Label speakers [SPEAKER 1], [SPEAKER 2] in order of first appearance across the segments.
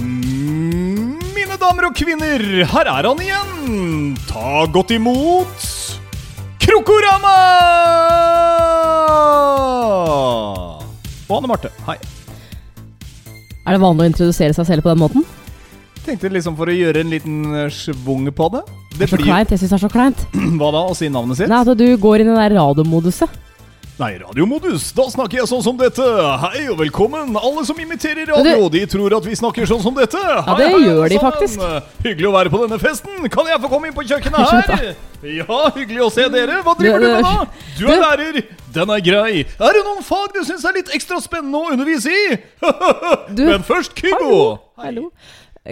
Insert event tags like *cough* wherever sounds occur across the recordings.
[SPEAKER 1] Mine damer og kvinner, her er han igjen. Ta godt imot Krokorama! Og Anne Marte, hei.
[SPEAKER 2] Er det vanlig å introdusere seg selv på den måten?
[SPEAKER 1] Tenkte liksom for å gjøre en liten eh, schwung på det.
[SPEAKER 2] Det er så kleint. Jeg syns det er så kleint. *clears throat*
[SPEAKER 1] Hva da? Å si navnet sitt?
[SPEAKER 2] Nei, At du går inn i den der radiomoduset.
[SPEAKER 1] Nei, radiomodus. Da snakker jeg sånn som dette. Hei og velkommen, alle som imiterer radio. De tror at vi snakker sånn som dette. Hei,
[SPEAKER 2] ja, det
[SPEAKER 1] hei,
[SPEAKER 2] gjør de faktisk.
[SPEAKER 1] Hyggelig å være på denne festen. Kan jeg få komme inn på kjøkkenet *laughs* her? Ja, hyggelig å se dere. Hva driver du med da? Du er lærer. Den er grei. Er det noen fag du syns er litt ekstra spennende å undervise i? *laughs* Men først Kygo.
[SPEAKER 2] Hallo. Hallo.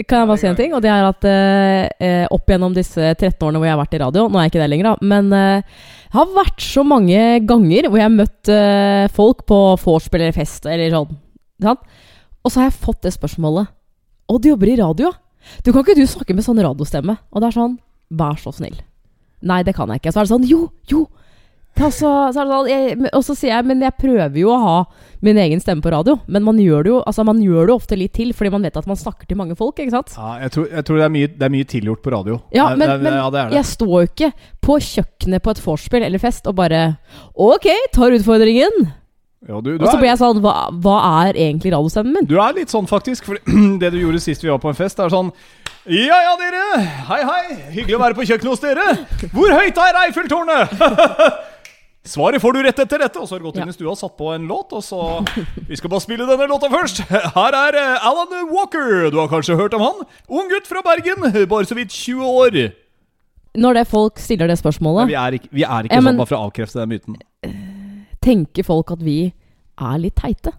[SPEAKER 2] Kan jeg bare si en ting? Og det er at eh, opp gjennom disse 13 årene hvor jeg har vært i radio Nå er jeg ikke det lenger, da. Men eh, det har vært så mange ganger hvor jeg har møtt eh, folk på vorspiel eller fest eller sånn. Sant? Og så har jeg fått det spørsmålet Å, du jobber i radio, ja? Du kan ikke du snakke med sånn radiostemme? Og det er sånn Vær så snill. Nei, det kan jeg ikke. Så er det sånn Jo, jo! Så, så sånn, jeg, og så sier jeg men jeg prøver jo å ha min egen stemme på radio. Men man gjør det jo altså man gjør det ofte litt til, fordi man vet at man snakker til mange folk. ikke sant?
[SPEAKER 1] Ja, jeg tror, jeg tror det, er mye, det, er mye, tilgjort på radio.
[SPEAKER 2] Ja, men,
[SPEAKER 1] det,
[SPEAKER 2] men
[SPEAKER 1] ja,
[SPEAKER 2] jeg står jo ikke på kjøkkenet på et vorspiel eller fest og bare Ok, tar utfordringen.
[SPEAKER 1] Ja, du, du
[SPEAKER 2] og så blir jeg sånn hva, hva, er egentlig radiostemmen min?
[SPEAKER 1] Du er litt sånn, faktisk. For *clears throat* det du gjorde sist vi var på en fest, er sånn Ja ja, dere. Hei, hei. Hyggelig å være på kjøkkenet hos dere. Hvor høyt er Eiffeltårnet? *laughs* Svaret får du rett etter dette. Og så har du gått inn i stua og satt på en låt. Og så Vi skal bare spille denne låta først. Her er eh, Alan Walker. Du har kanskje hørt om han? Ung gutt fra Bergen, bare så vidt 20 år.
[SPEAKER 2] Når det folk stiller det spørsmålet
[SPEAKER 1] Men Vi er ikke, vi er ikke ja, men, sånn bare for å avkrefte den myten.
[SPEAKER 2] Tenker folk at vi er litt teite?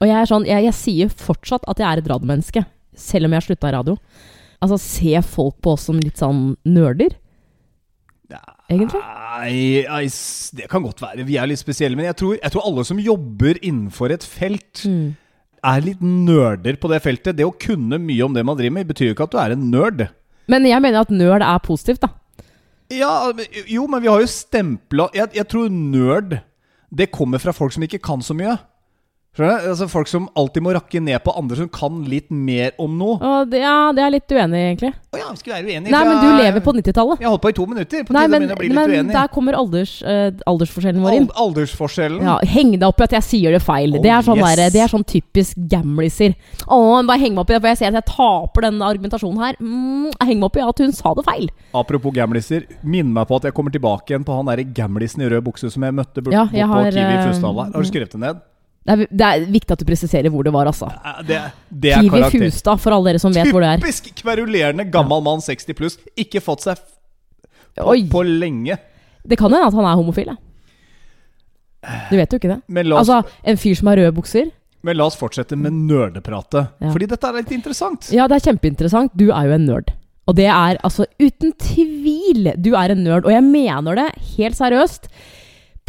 [SPEAKER 2] Og jeg er sånn Jeg, jeg sier fortsatt at jeg er et radiomenneske, selv om jeg har slutta i radio. Altså, se folk på oss som litt sånn nerder? Egentlig?
[SPEAKER 1] Nei, det kan godt være. Vi er litt spesielle. Men jeg tror, jeg tror alle som jobber innenfor et felt, mm. er litt nerder på det feltet. Det å kunne mye om det man driver med, betyr jo ikke at du er en nerd.
[SPEAKER 2] Men jeg mener at nerd er positivt, da.
[SPEAKER 1] Ja, jo, men vi har jo stempla jeg, jeg tror nerd Det kommer fra folk som ikke kan så mye. Altså Folk som alltid må rakke ned på andre som kan litt mer om noe.
[SPEAKER 2] Det, ja, det er litt uenig, egentlig.
[SPEAKER 1] Å ja, skal være uenig
[SPEAKER 2] Nei, men du lever på 90-tallet.
[SPEAKER 1] Jeg har holdt på i to minutter. På
[SPEAKER 2] Nei, men, men der kommer alders, uh, aldersforskjellen vår inn.
[SPEAKER 1] aldersforskjellen?
[SPEAKER 2] Ja, Heng deg opp i at jeg sier det feil. Oh, det, er sånn yes. der, det er sånn typisk gamliser. Å, bare heng meg opp i det, for jeg ser at jeg taper denne argumentasjonen her. Mm, henger meg opp i at hun sa det feil.
[SPEAKER 1] Apropos gamliser, minn meg på at jeg kommer tilbake igjen på han derre gamlisen i rød bukse som jeg møtte bort, ja, jeg bort på Kiwi i Fusdal Har du skrevet det ned?
[SPEAKER 2] Det er, det er, viktig at du presiserer hvor det var, altså.
[SPEAKER 1] Det, det er
[SPEAKER 2] Kiwi karakter. Fustad, for alle dere som vet hvor det er.
[SPEAKER 1] Typisk kverulerende gammel mann 60 pluss. Ikke fått seg på, på, lenge.
[SPEAKER 2] Det kan hende at han er homofil, ja. Du vet jo ikke det. Oss, altså, En fyr som har røde bukser.
[SPEAKER 1] Men la oss fortsette med nerdepratet. Ja. Fordi dette er litt interessant.
[SPEAKER 2] Ja, det er kjempeinteressant. Du er jo en nerd. Og det er altså uten tvil Du er en nerd. Og jeg mener det helt seriøst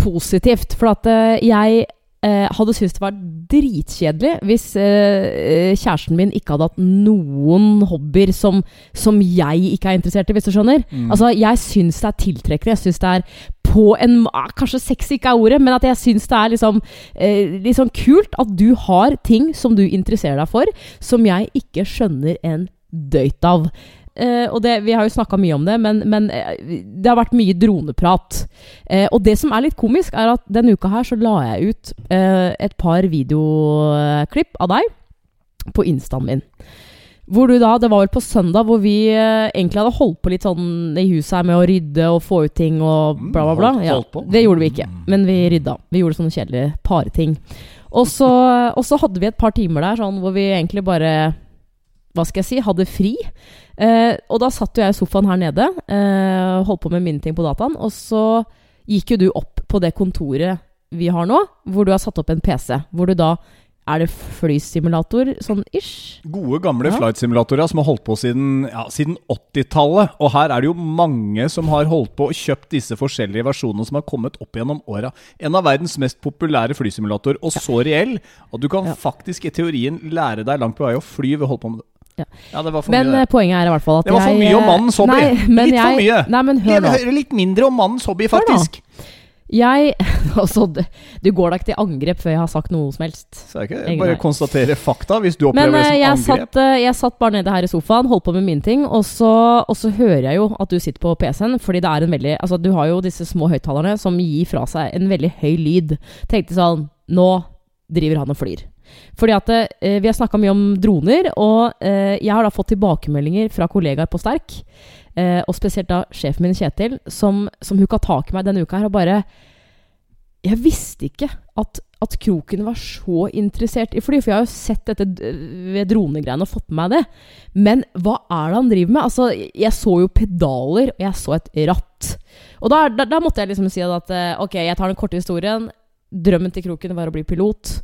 [SPEAKER 2] positivt. For at eh, jeg eh, hadde syntes det var dritkjedelig hvis eh, kjæresten min ikke hadde hatt noen hobbyer som, som, jeg ikke er interessert i, hvis du skjønner. Mm. Altså, jeg syns det er tiltrekkende. Jeg syns det er på en ah, Kanskje sexy ikke er ordet, men at jeg syns det er liksom, eh, liksom kult at du har ting som du interesserer deg for, som jeg ikke skjønner en døyt av. Uh, og det, Vi har jo snakka mye om det, men, men uh, det har vært mye droneprat. Uh, og det som er litt komisk, er at denne uka her så la jeg ut et par videoklipp av deg på instaen min. Hvor du da, Det var vel på søndag hvor vi egentlig hadde holdt på litt sånn i huset her med å rydde og få ut ting og bla, bla, bla. Ja, det gjorde vi ikke, men vi rydda. Vi gjorde sånne kjedelige pareting. Og så, og så hadde vi et par timer der sånn hvor vi egentlig bare hva skal jeg si, hadde fri. Eh, og da satt jo jeg i sofaen her nede, eh, holdt på med mine ting på dataen. Og så gikk jo du opp på det kontoret vi har nå, hvor du har satt opp en PC. Hvor du da er det flysimulator, sånn ish?
[SPEAKER 1] Gode, gamle ja. flightsimulatorer som har holdt på siden, ja, siden 80-tallet. Og her er det jo mange som har holdt på og kjøpt disse forskjellige versjonene som har kommet opp gjennom åra. En av verdens mest populære flysimulatorer, og så reell at du kan ja. faktisk i teorien lære deg langt på vei å fly ved å holde på med det.
[SPEAKER 2] Ja. Ja, det men mye, poenget er i hvert fall at
[SPEAKER 1] Det var for mye om mannens hobby.
[SPEAKER 2] Nei,
[SPEAKER 1] litt
[SPEAKER 2] jeg,
[SPEAKER 1] for mye.
[SPEAKER 2] Nei, men hør
[SPEAKER 1] nå. Litt mindre om mannens hobby, faktisk.
[SPEAKER 2] Jeg *laughs* Altså, du, går da ikke til angrep før jeg har sagt noe som helst.
[SPEAKER 1] Så er det ikke, jeg bare konstaterer fakta, hvis du opplever
[SPEAKER 2] Men
[SPEAKER 1] det
[SPEAKER 2] eh,
[SPEAKER 1] som
[SPEAKER 2] jeg
[SPEAKER 1] angrep.
[SPEAKER 2] satt, eh, jeg satt bare nede her i sofaen, holdt på med mine ting, og så, og så hører jeg jo at du sitter på PC-en, fordi det er en veldig Altså, du har jo disse små høyttalerne som gir fra seg en veldig høy lyd. Tenkte sånn Nå driver han og flyr. Fordi at eh, vi har snakka mye om droner, og eh, jeg har da fått tilbakemeldinger fra kollegaer på Sterk, eh, og spesielt da sjefen min Kjetil, som, som hooka tak i meg denne uka her og bare Jeg visste ikke at, at Kroken var så interessert i fly, for jeg har jo sett dette d- ved dronegreiene og fått med meg det. Men hva er det han driver med? Altså, jeg så jo pedaler, og jeg så et ratt. Og da, da, da måtte jeg liksom si at eh, ok, jeg tar den korte historien. Drømmen til Kroken var å bli pilot.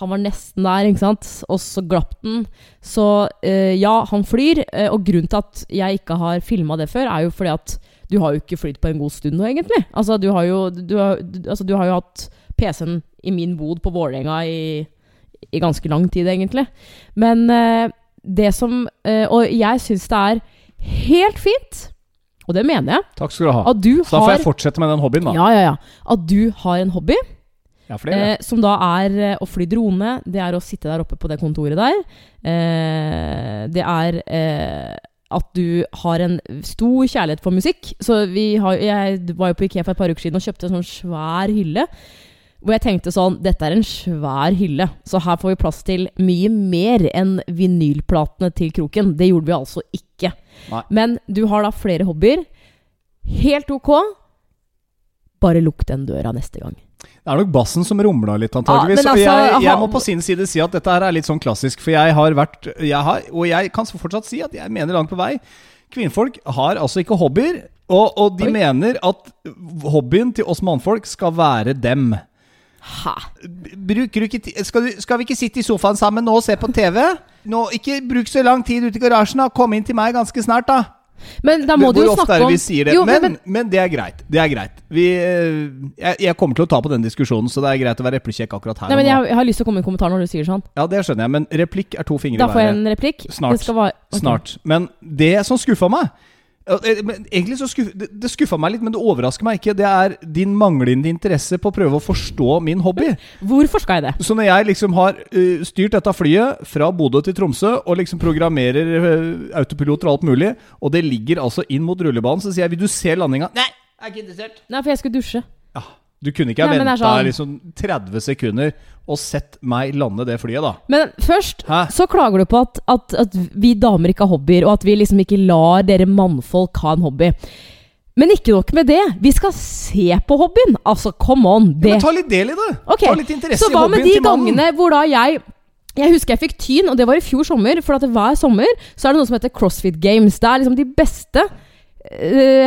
[SPEAKER 2] Han var nesten der, ikke sant? Og så glapp den. Så eh, ja, han flyr. eh, og grunnen til at jeg ikke har filma det før, er jo fordi at du har jo ikke flydd på en god stund nå, egentlig. Altså, du har jo, du har, du, altså, du har jo hatt PC-en i min bod på Vålerenga i, i ganske lang tid, egentlig. Men eh, det som eh, Og jeg syns det er helt fint, og det mener jeg,
[SPEAKER 1] Takk skal du ha.
[SPEAKER 2] at du
[SPEAKER 1] Så da får jeg fortsette med den hobbyen, da.
[SPEAKER 2] ja, ja, ja. At du har en hobby
[SPEAKER 1] Ja, det det.
[SPEAKER 2] Eh, som da er eh, å fly drone. Det er å sitte der oppe på det kontoret der. Eh, det er eh, at du har en stor kjærlighet for musikk. Så vi har, jeg var jo på Ikea for et par uker siden og kjøpte en sånn svær hylle. Hvor jeg tenkte sånn Dette er en svær hylle, så her får vi plass til mye mer enn vinylplatene til Kroken. Det gjorde vi altså ikke.
[SPEAKER 1] Nei.
[SPEAKER 2] Men du har da flere hobbyer. Helt ok. Bare lukk den døra neste gang.
[SPEAKER 1] Det er nok bassen som rumla litt, antageligvis.
[SPEAKER 2] Ja, altså,
[SPEAKER 1] jeg,
[SPEAKER 2] jeg
[SPEAKER 1] må på sin side si at dette her er litt sånn klassisk, for jeg har vært jeg har, Og jeg kan fortsatt si at jeg mener langt på vei Kvinnfolk har altså ikke hobbyer, og, og de
[SPEAKER 2] Oi.
[SPEAKER 1] mener at hobbyen til oss mannfolk skal være dem.
[SPEAKER 2] Hæ?
[SPEAKER 1] Bruker du ikke skal, du, skal vi ikke sitte i sofaen sammen nå og se på TV? Nå, ikke bruk så lang tid ute i garasjen, da. Kom inn til meg ganske snart, da.
[SPEAKER 2] Men da må du
[SPEAKER 1] Hvor
[SPEAKER 2] jo
[SPEAKER 1] ofte
[SPEAKER 2] snakke
[SPEAKER 1] er det
[SPEAKER 2] om
[SPEAKER 1] vi sier det?
[SPEAKER 2] Jo,
[SPEAKER 1] men,
[SPEAKER 2] men,
[SPEAKER 1] men, det er greit. Det er greit. Vi, eh, jeg, jeg kommer til å ta på den diskusjonen, så det er greit å være eplekjekk akkurat her.
[SPEAKER 2] Nei, men jeg, har- jeg har lyst til å komme med en kommentar når du sier sånn.
[SPEAKER 1] Ja, det skjønner jeg, men replikk er to fingre
[SPEAKER 2] Da
[SPEAKER 1] i
[SPEAKER 2] får jeg
[SPEAKER 1] været.
[SPEAKER 2] en replikk.
[SPEAKER 1] Snart.
[SPEAKER 2] Være, okay.
[SPEAKER 1] Snart. Men det som skuffa meg Egentlig så skuff, det, det skuffa meg litt, men det overrasker meg ikke. Det er din manglende interesse på å prøve å forstå min hobby.
[SPEAKER 2] Hvorfor skal jeg det?
[SPEAKER 1] Så når jeg liksom har eh, styrt dette flyet fra Bodø til Tromsø, og liksom programmerer eh, autopiloter og alt mulig, og det ligger altså inn mot rullebanen, så sier jeg 'vil du se landinga'? Nei, jeg er ikke interessert.
[SPEAKER 2] Nei, for jeg skulle dusje.
[SPEAKER 1] Ja, du kunne ikke ha venta
[SPEAKER 2] sånn.
[SPEAKER 1] liksom 30 sekunder og sett meg lande det flyet, da.
[SPEAKER 2] Men først
[SPEAKER 1] Hæ?
[SPEAKER 2] så klager du på at, at, at vi damer ikke har hobbyer, og at vi liksom ikke lar dere mannfolk ha en hobby. Men ikke nok med det. Vi skal se på hobbyen! Altså, come on.
[SPEAKER 1] Ja, men ta litt del i det.
[SPEAKER 2] Okay.
[SPEAKER 1] Ta litt interesse
[SPEAKER 2] Så
[SPEAKER 1] i
[SPEAKER 2] hva med de gangene hvor da jeg Jeg husker jeg fikk tyn, og det var i fjor sommer. For at hver sommer så er det noe som heter CrossFit Games. Det er liksom de beste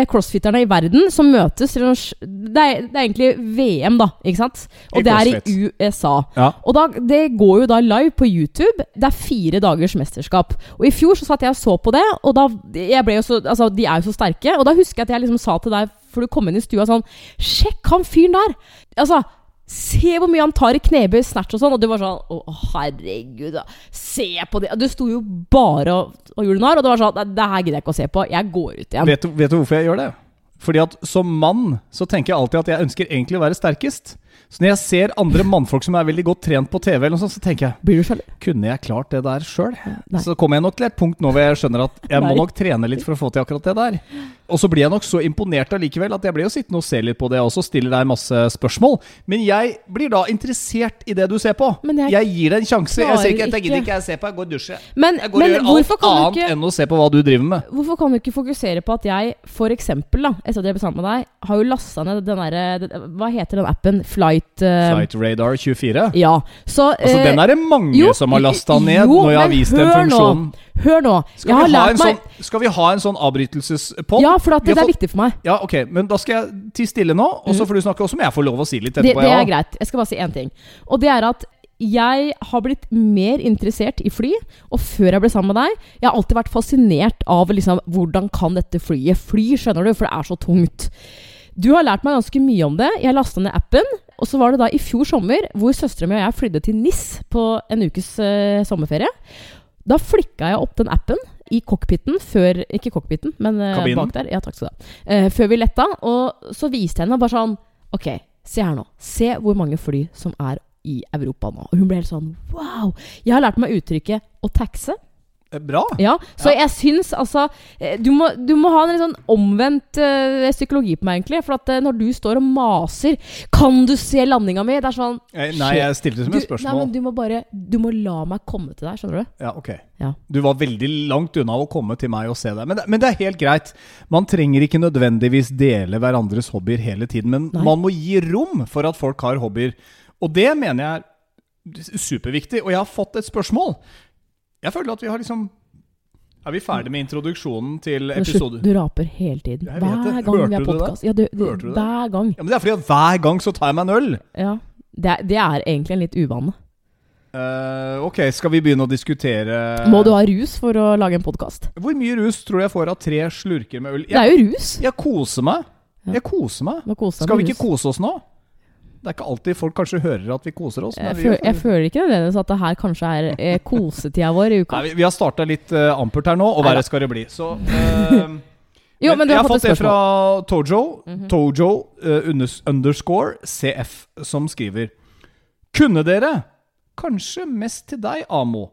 [SPEAKER 2] crossfitterne i verden som møtes det, er, det er egentlig VM, da. Ikke sant? Og
[SPEAKER 1] I
[SPEAKER 2] det er i USA.
[SPEAKER 1] Ja.
[SPEAKER 2] Og da, det går jo da live på YouTube. Det er fire dagers mesterskap. Og i fjor så satt jeg og så på det, og da jeg ble jo så, Altså, de er jo så sterke. Og da husker jeg at jeg liksom sa til deg, for du kom inn i stua sånn Sjekk han fyren der! Altså, se hvor mye han tar i knebøy, snatch og sånn. Og du var sånn Å, herregud, da. Se på det. Du sto jo bare og, og gjorde narr, og det var sånn "Nei, Det her gidder jeg ikke å se på. Jeg går ut igjen.
[SPEAKER 1] Vet du, vet du hvorfor jeg gjør det? Fordi at som mann så tenker jeg alltid at jeg ønsker egentlig å være sterkest. Så når jeg ser andre mannfolk som er veldig godt trent på TV, eller noe sånt, så tenker jeg
[SPEAKER 2] Blir du sjalu?
[SPEAKER 1] kunne jeg klart det der sjøl? Så kommer jeg nok til et punkt nå hvor jeg skjønner at jeg må nok trene litt for å få til akkurat det der. Og så blir jeg nok så imponert allikevel at jeg blir jo sittende og se litt på det og også stiller deg masse spørsmål. Men jeg blir da interessert i det du ser på.
[SPEAKER 2] Jeg
[SPEAKER 1] jeg gir deg en sjanse. Jeg ser ikke jeg gidder
[SPEAKER 2] ikke.
[SPEAKER 1] jeg ser på, jeg går og dusjer.
[SPEAKER 2] Men,
[SPEAKER 1] Jeg går og gjør alt annet
[SPEAKER 2] ikke
[SPEAKER 1] enn å se på hva du driver med.
[SPEAKER 2] Hvorfor kan du ikke fokusere på at jeg for eksempel, da, etter at jeg ble sammen med deg, har jo lasta ned den derre Hva heter den appen? Flight, uh,
[SPEAKER 1] Flight Radar 24.
[SPEAKER 2] Ja. Så
[SPEAKER 1] Altså,
[SPEAKER 2] eh,
[SPEAKER 1] den er det mange
[SPEAKER 2] jo,
[SPEAKER 1] som har lasta ned
[SPEAKER 2] jo,
[SPEAKER 1] når jeg har vist den
[SPEAKER 2] funksjonen. nå. Hør nå.
[SPEAKER 1] Skal
[SPEAKER 2] jeg
[SPEAKER 1] vi,
[SPEAKER 2] har
[SPEAKER 1] ha en
[SPEAKER 2] lært meg
[SPEAKER 1] sånn, skal vi ha en sånn avbrytelsespod?
[SPEAKER 2] Ja, for
[SPEAKER 1] Vi
[SPEAKER 2] det,
[SPEAKER 1] har
[SPEAKER 2] er
[SPEAKER 1] fått-
[SPEAKER 2] viktig for meg.
[SPEAKER 1] Ja, ok, men da skal jeg tie stille nå, og så får du snakke. Og så må jeg få lov å si litt
[SPEAKER 2] Det,
[SPEAKER 1] etterpå.
[SPEAKER 2] det
[SPEAKER 1] det
[SPEAKER 2] er greit. Jeg skal bare si én ting. Og det er at jeg har blitt mer interessert i fly, og før jeg ble sammen med deg Jeg har alltid vært fascinert av liksom, hvordan kan dette flyet fly, skjønner du, for det er så tungt. Du har lært meg ganske mye om det. Jeg lasta ned appen. Og så var det da i fjor sommer hvor søstera mi og jeg flydde til NIS på en ukes uh, sommerferie. Da flikka jeg opp den appen i cockpiten før Ikke cockpiten, men eh,
[SPEAKER 1] Kabinen.
[SPEAKER 2] bak der. Ja, takk skal du ha. Eh, før vi letta. Og så viste jeg henne bare sånn Ok, Se her nå. Se hvor mange fly som er i Europa nå. Og hun ble helt sånn wow! Jeg har lært meg uttrykket å taxe.
[SPEAKER 1] Eh, Bra.
[SPEAKER 2] Ja, så
[SPEAKER 1] Ja.
[SPEAKER 2] jeg syns altså eh, Du må, du må ha en litt sånn omvendt uh, psykologi på meg, egentlig. For at uh, når du står og maser 'Kan du se landinga mi?' Det er sånn
[SPEAKER 1] Nei, Nei, jeg stilte som
[SPEAKER 2] et
[SPEAKER 1] et
[SPEAKER 2] nei,
[SPEAKER 1] spørsmål.
[SPEAKER 2] men du må bare Du må la meg komme til deg, skjønner du?
[SPEAKER 1] Ja, ok.
[SPEAKER 2] Ja.
[SPEAKER 1] Du var veldig langt unna å komme til meg og se deg. Men, det- men det er helt greit. Man trenger ikke nødvendigvis dele hverandres hobbyer hele tiden, men
[SPEAKER 2] Nei.
[SPEAKER 1] man må gi rom for at folk har hobbyer. Og det mener jeg er superviktig. Og jeg har fått et spørsmål. Jeg føler at vi har liksom Er vi ferdig med introduksjonen til episode...
[SPEAKER 2] du raper hele tiden. Hver gang vi har podkast. Ja, du, du,
[SPEAKER 1] Hørte du
[SPEAKER 2] hver gang.
[SPEAKER 1] Ja, men Det er fordi at hver gang så tar jeg meg en øl.
[SPEAKER 2] Ja. Det, er- det er egentlig en litt uvane.
[SPEAKER 1] Uh, ok, skal vi begynne å diskutere
[SPEAKER 2] Må du ha rus for å lage en podkast?
[SPEAKER 1] Hvor mye rus tror du jeg får av tre slurker med øl?
[SPEAKER 2] Det er jo rus.
[SPEAKER 1] Jeg koser meg. Jeg koser meg. Skal vi ikke kose oss nå? Det er ikke alltid folk kanskje hører at vi koser oss. men
[SPEAKER 2] Jeg,
[SPEAKER 1] føler,
[SPEAKER 2] jeg føler ikke nødvendigvis at det her kanskje er eh, *laughs* kosetida vår i uka.
[SPEAKER 1] Nei, vi, vi har starta litt eh, ampert her nå, og verre skal det bli. Så eh, *laughs*
[SPEAKER 2] Jo, men du
[SPEAKER 1] jeg
[SPEAKER 2] har fått et
[SPEAKER 1] det fra Tojo.
[SPEAKER 2] Mhm.
[SPEAKER 1] Tojo uh, underscore CF, som skriver Kunne dere, kanskje mest til deg, Amo,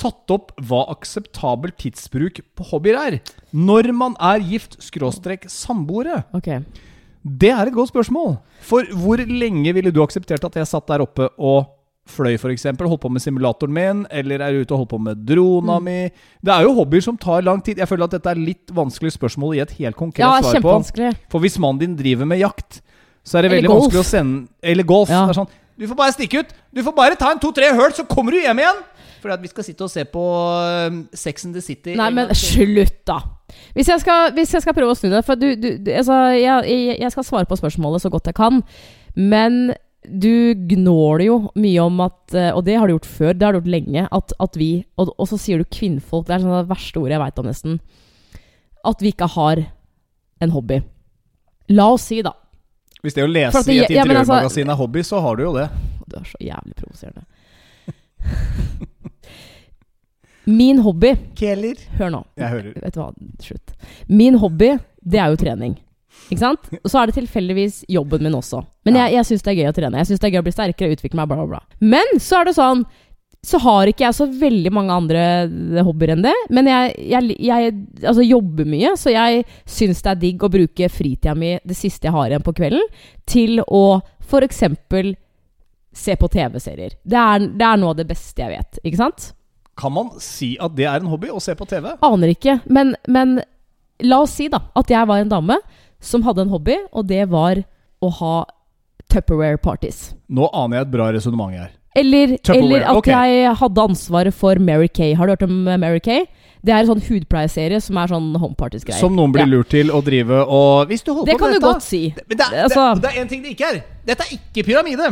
[SPEAKER 1] tatt opp hva akseptabel tidsbruk på hobbyer er? Når man er gift skråstrek samboere?
[SPEAKER 2] Ok.
[SPEAKER 1] Det er et godt spørsmål. For hvor lenge ville du akseptert at jeg satt der oppe og fløy, f.eks.? Holdt på med simulatoren min, eller er ute og holdt på med drona
[SPEAKER 2] Mm.
[SPEAKER 1] mi? Det er jo hobbyer som tar lang tid. Jeg føler at dette er litt vanskelig spørsmål i et helt konkret
[SPEAKER 2] Ja,
[SPEAKER 1] svar på. For hvis mannen din driver med jakt, så er det veldig vanskelig å sende Eller golf.
[SPEAKER 2] Ja.
[SPEAKER 1] Det er sånn Du får bare stikke ut. Du får bare ta en to-tre høl, så kommer du hjem igjen! Fordi at vi skal sitte og se på um, Sex and the City.
[SPEAKER 2] Nei, men slutt, da! Hvis jeg skal, hvis jeg skal prøve å snu det For du, du, du altså, jeg, jeg, skal svare på spørsmålet så godt jeg kan. Men du gnåler jo mye om at eh, Og det har du gjort før, det har du gjort lenge. At, at vi og, og så sier du kvinnfolk. Det er sånn det verste ordet jeg veit om, nesten. At vi ikke har en hobby. La oss si, da
[SPEAKER 1] Hvis det å lese
[SPEAKER 2] det-
[SPEAKER 1] i et
[SPEAKER 2] ja, altså-
[SPEAKER 1] er hobby, så har du jo det.
[SPEAKER 2] Du er så jævlig provoserende. *laughs* Min hobby
[SPEAKER 1] Kjeler.
[SPEAKER 2] Hør nå.
[SPEAKER 1] Jeg hører.
[SPEAKER 2] Vet du hva, slutt. Min hobby, det er jo trening. Ikke sant? *laughs* Og så er det tilfeldigvis jobben min også. Men jeg, jeg syns det er gøy å trene. Jeg syns det er gøy å bli sterkere, utvikle meg, bla, bla, bla. Men så er det sånn så har ikke jeg så veldig mange andre hobbyer enn det. Men jeg, jeg, jeg altså jobber mye, så jeg syns det er digg å bruke fritida mi, det siste jeg har igjen på kvelden, til å f.eks. se på TV-serier. Det det er noe av det beste jeg vet. Ikke sant?
[SPEAKER 1] Kan man si at det er en hobby å se på TV?
[SPEAKER 2] Aner ikke. Men, men la oss si da at jeg var en dame som hadde en hobby, og det var å ha Tupperware-parties.
[SPEAKER 1] Nå aner jeg et bra resonnement her.
[SPEAKER 2] Eller, eller at
[SPEAKER 1] okay.
[SPEAKER 2] jeg hadde ansvaret for Mary Kay. Har du hørt om eh, Mary Kay? Det er en sånn hudpleieserie som er sånn homeparties-greier.
[SPEAKER 1] Som noen blir
[SPEAKER 2] Ja.
[SPEAKER 1] lurt til å drive og Hvis du holder
[SPEAKER 2] Det
[SPEAKER 1] på
[SPEAKER 2] kan du godt si.
[SPEAKER 1] Men det, er-
[SPEAKER 2] Altså-
[SPEAKER 1] det, det er én ting det ikke er. Dette er ikke pyramide.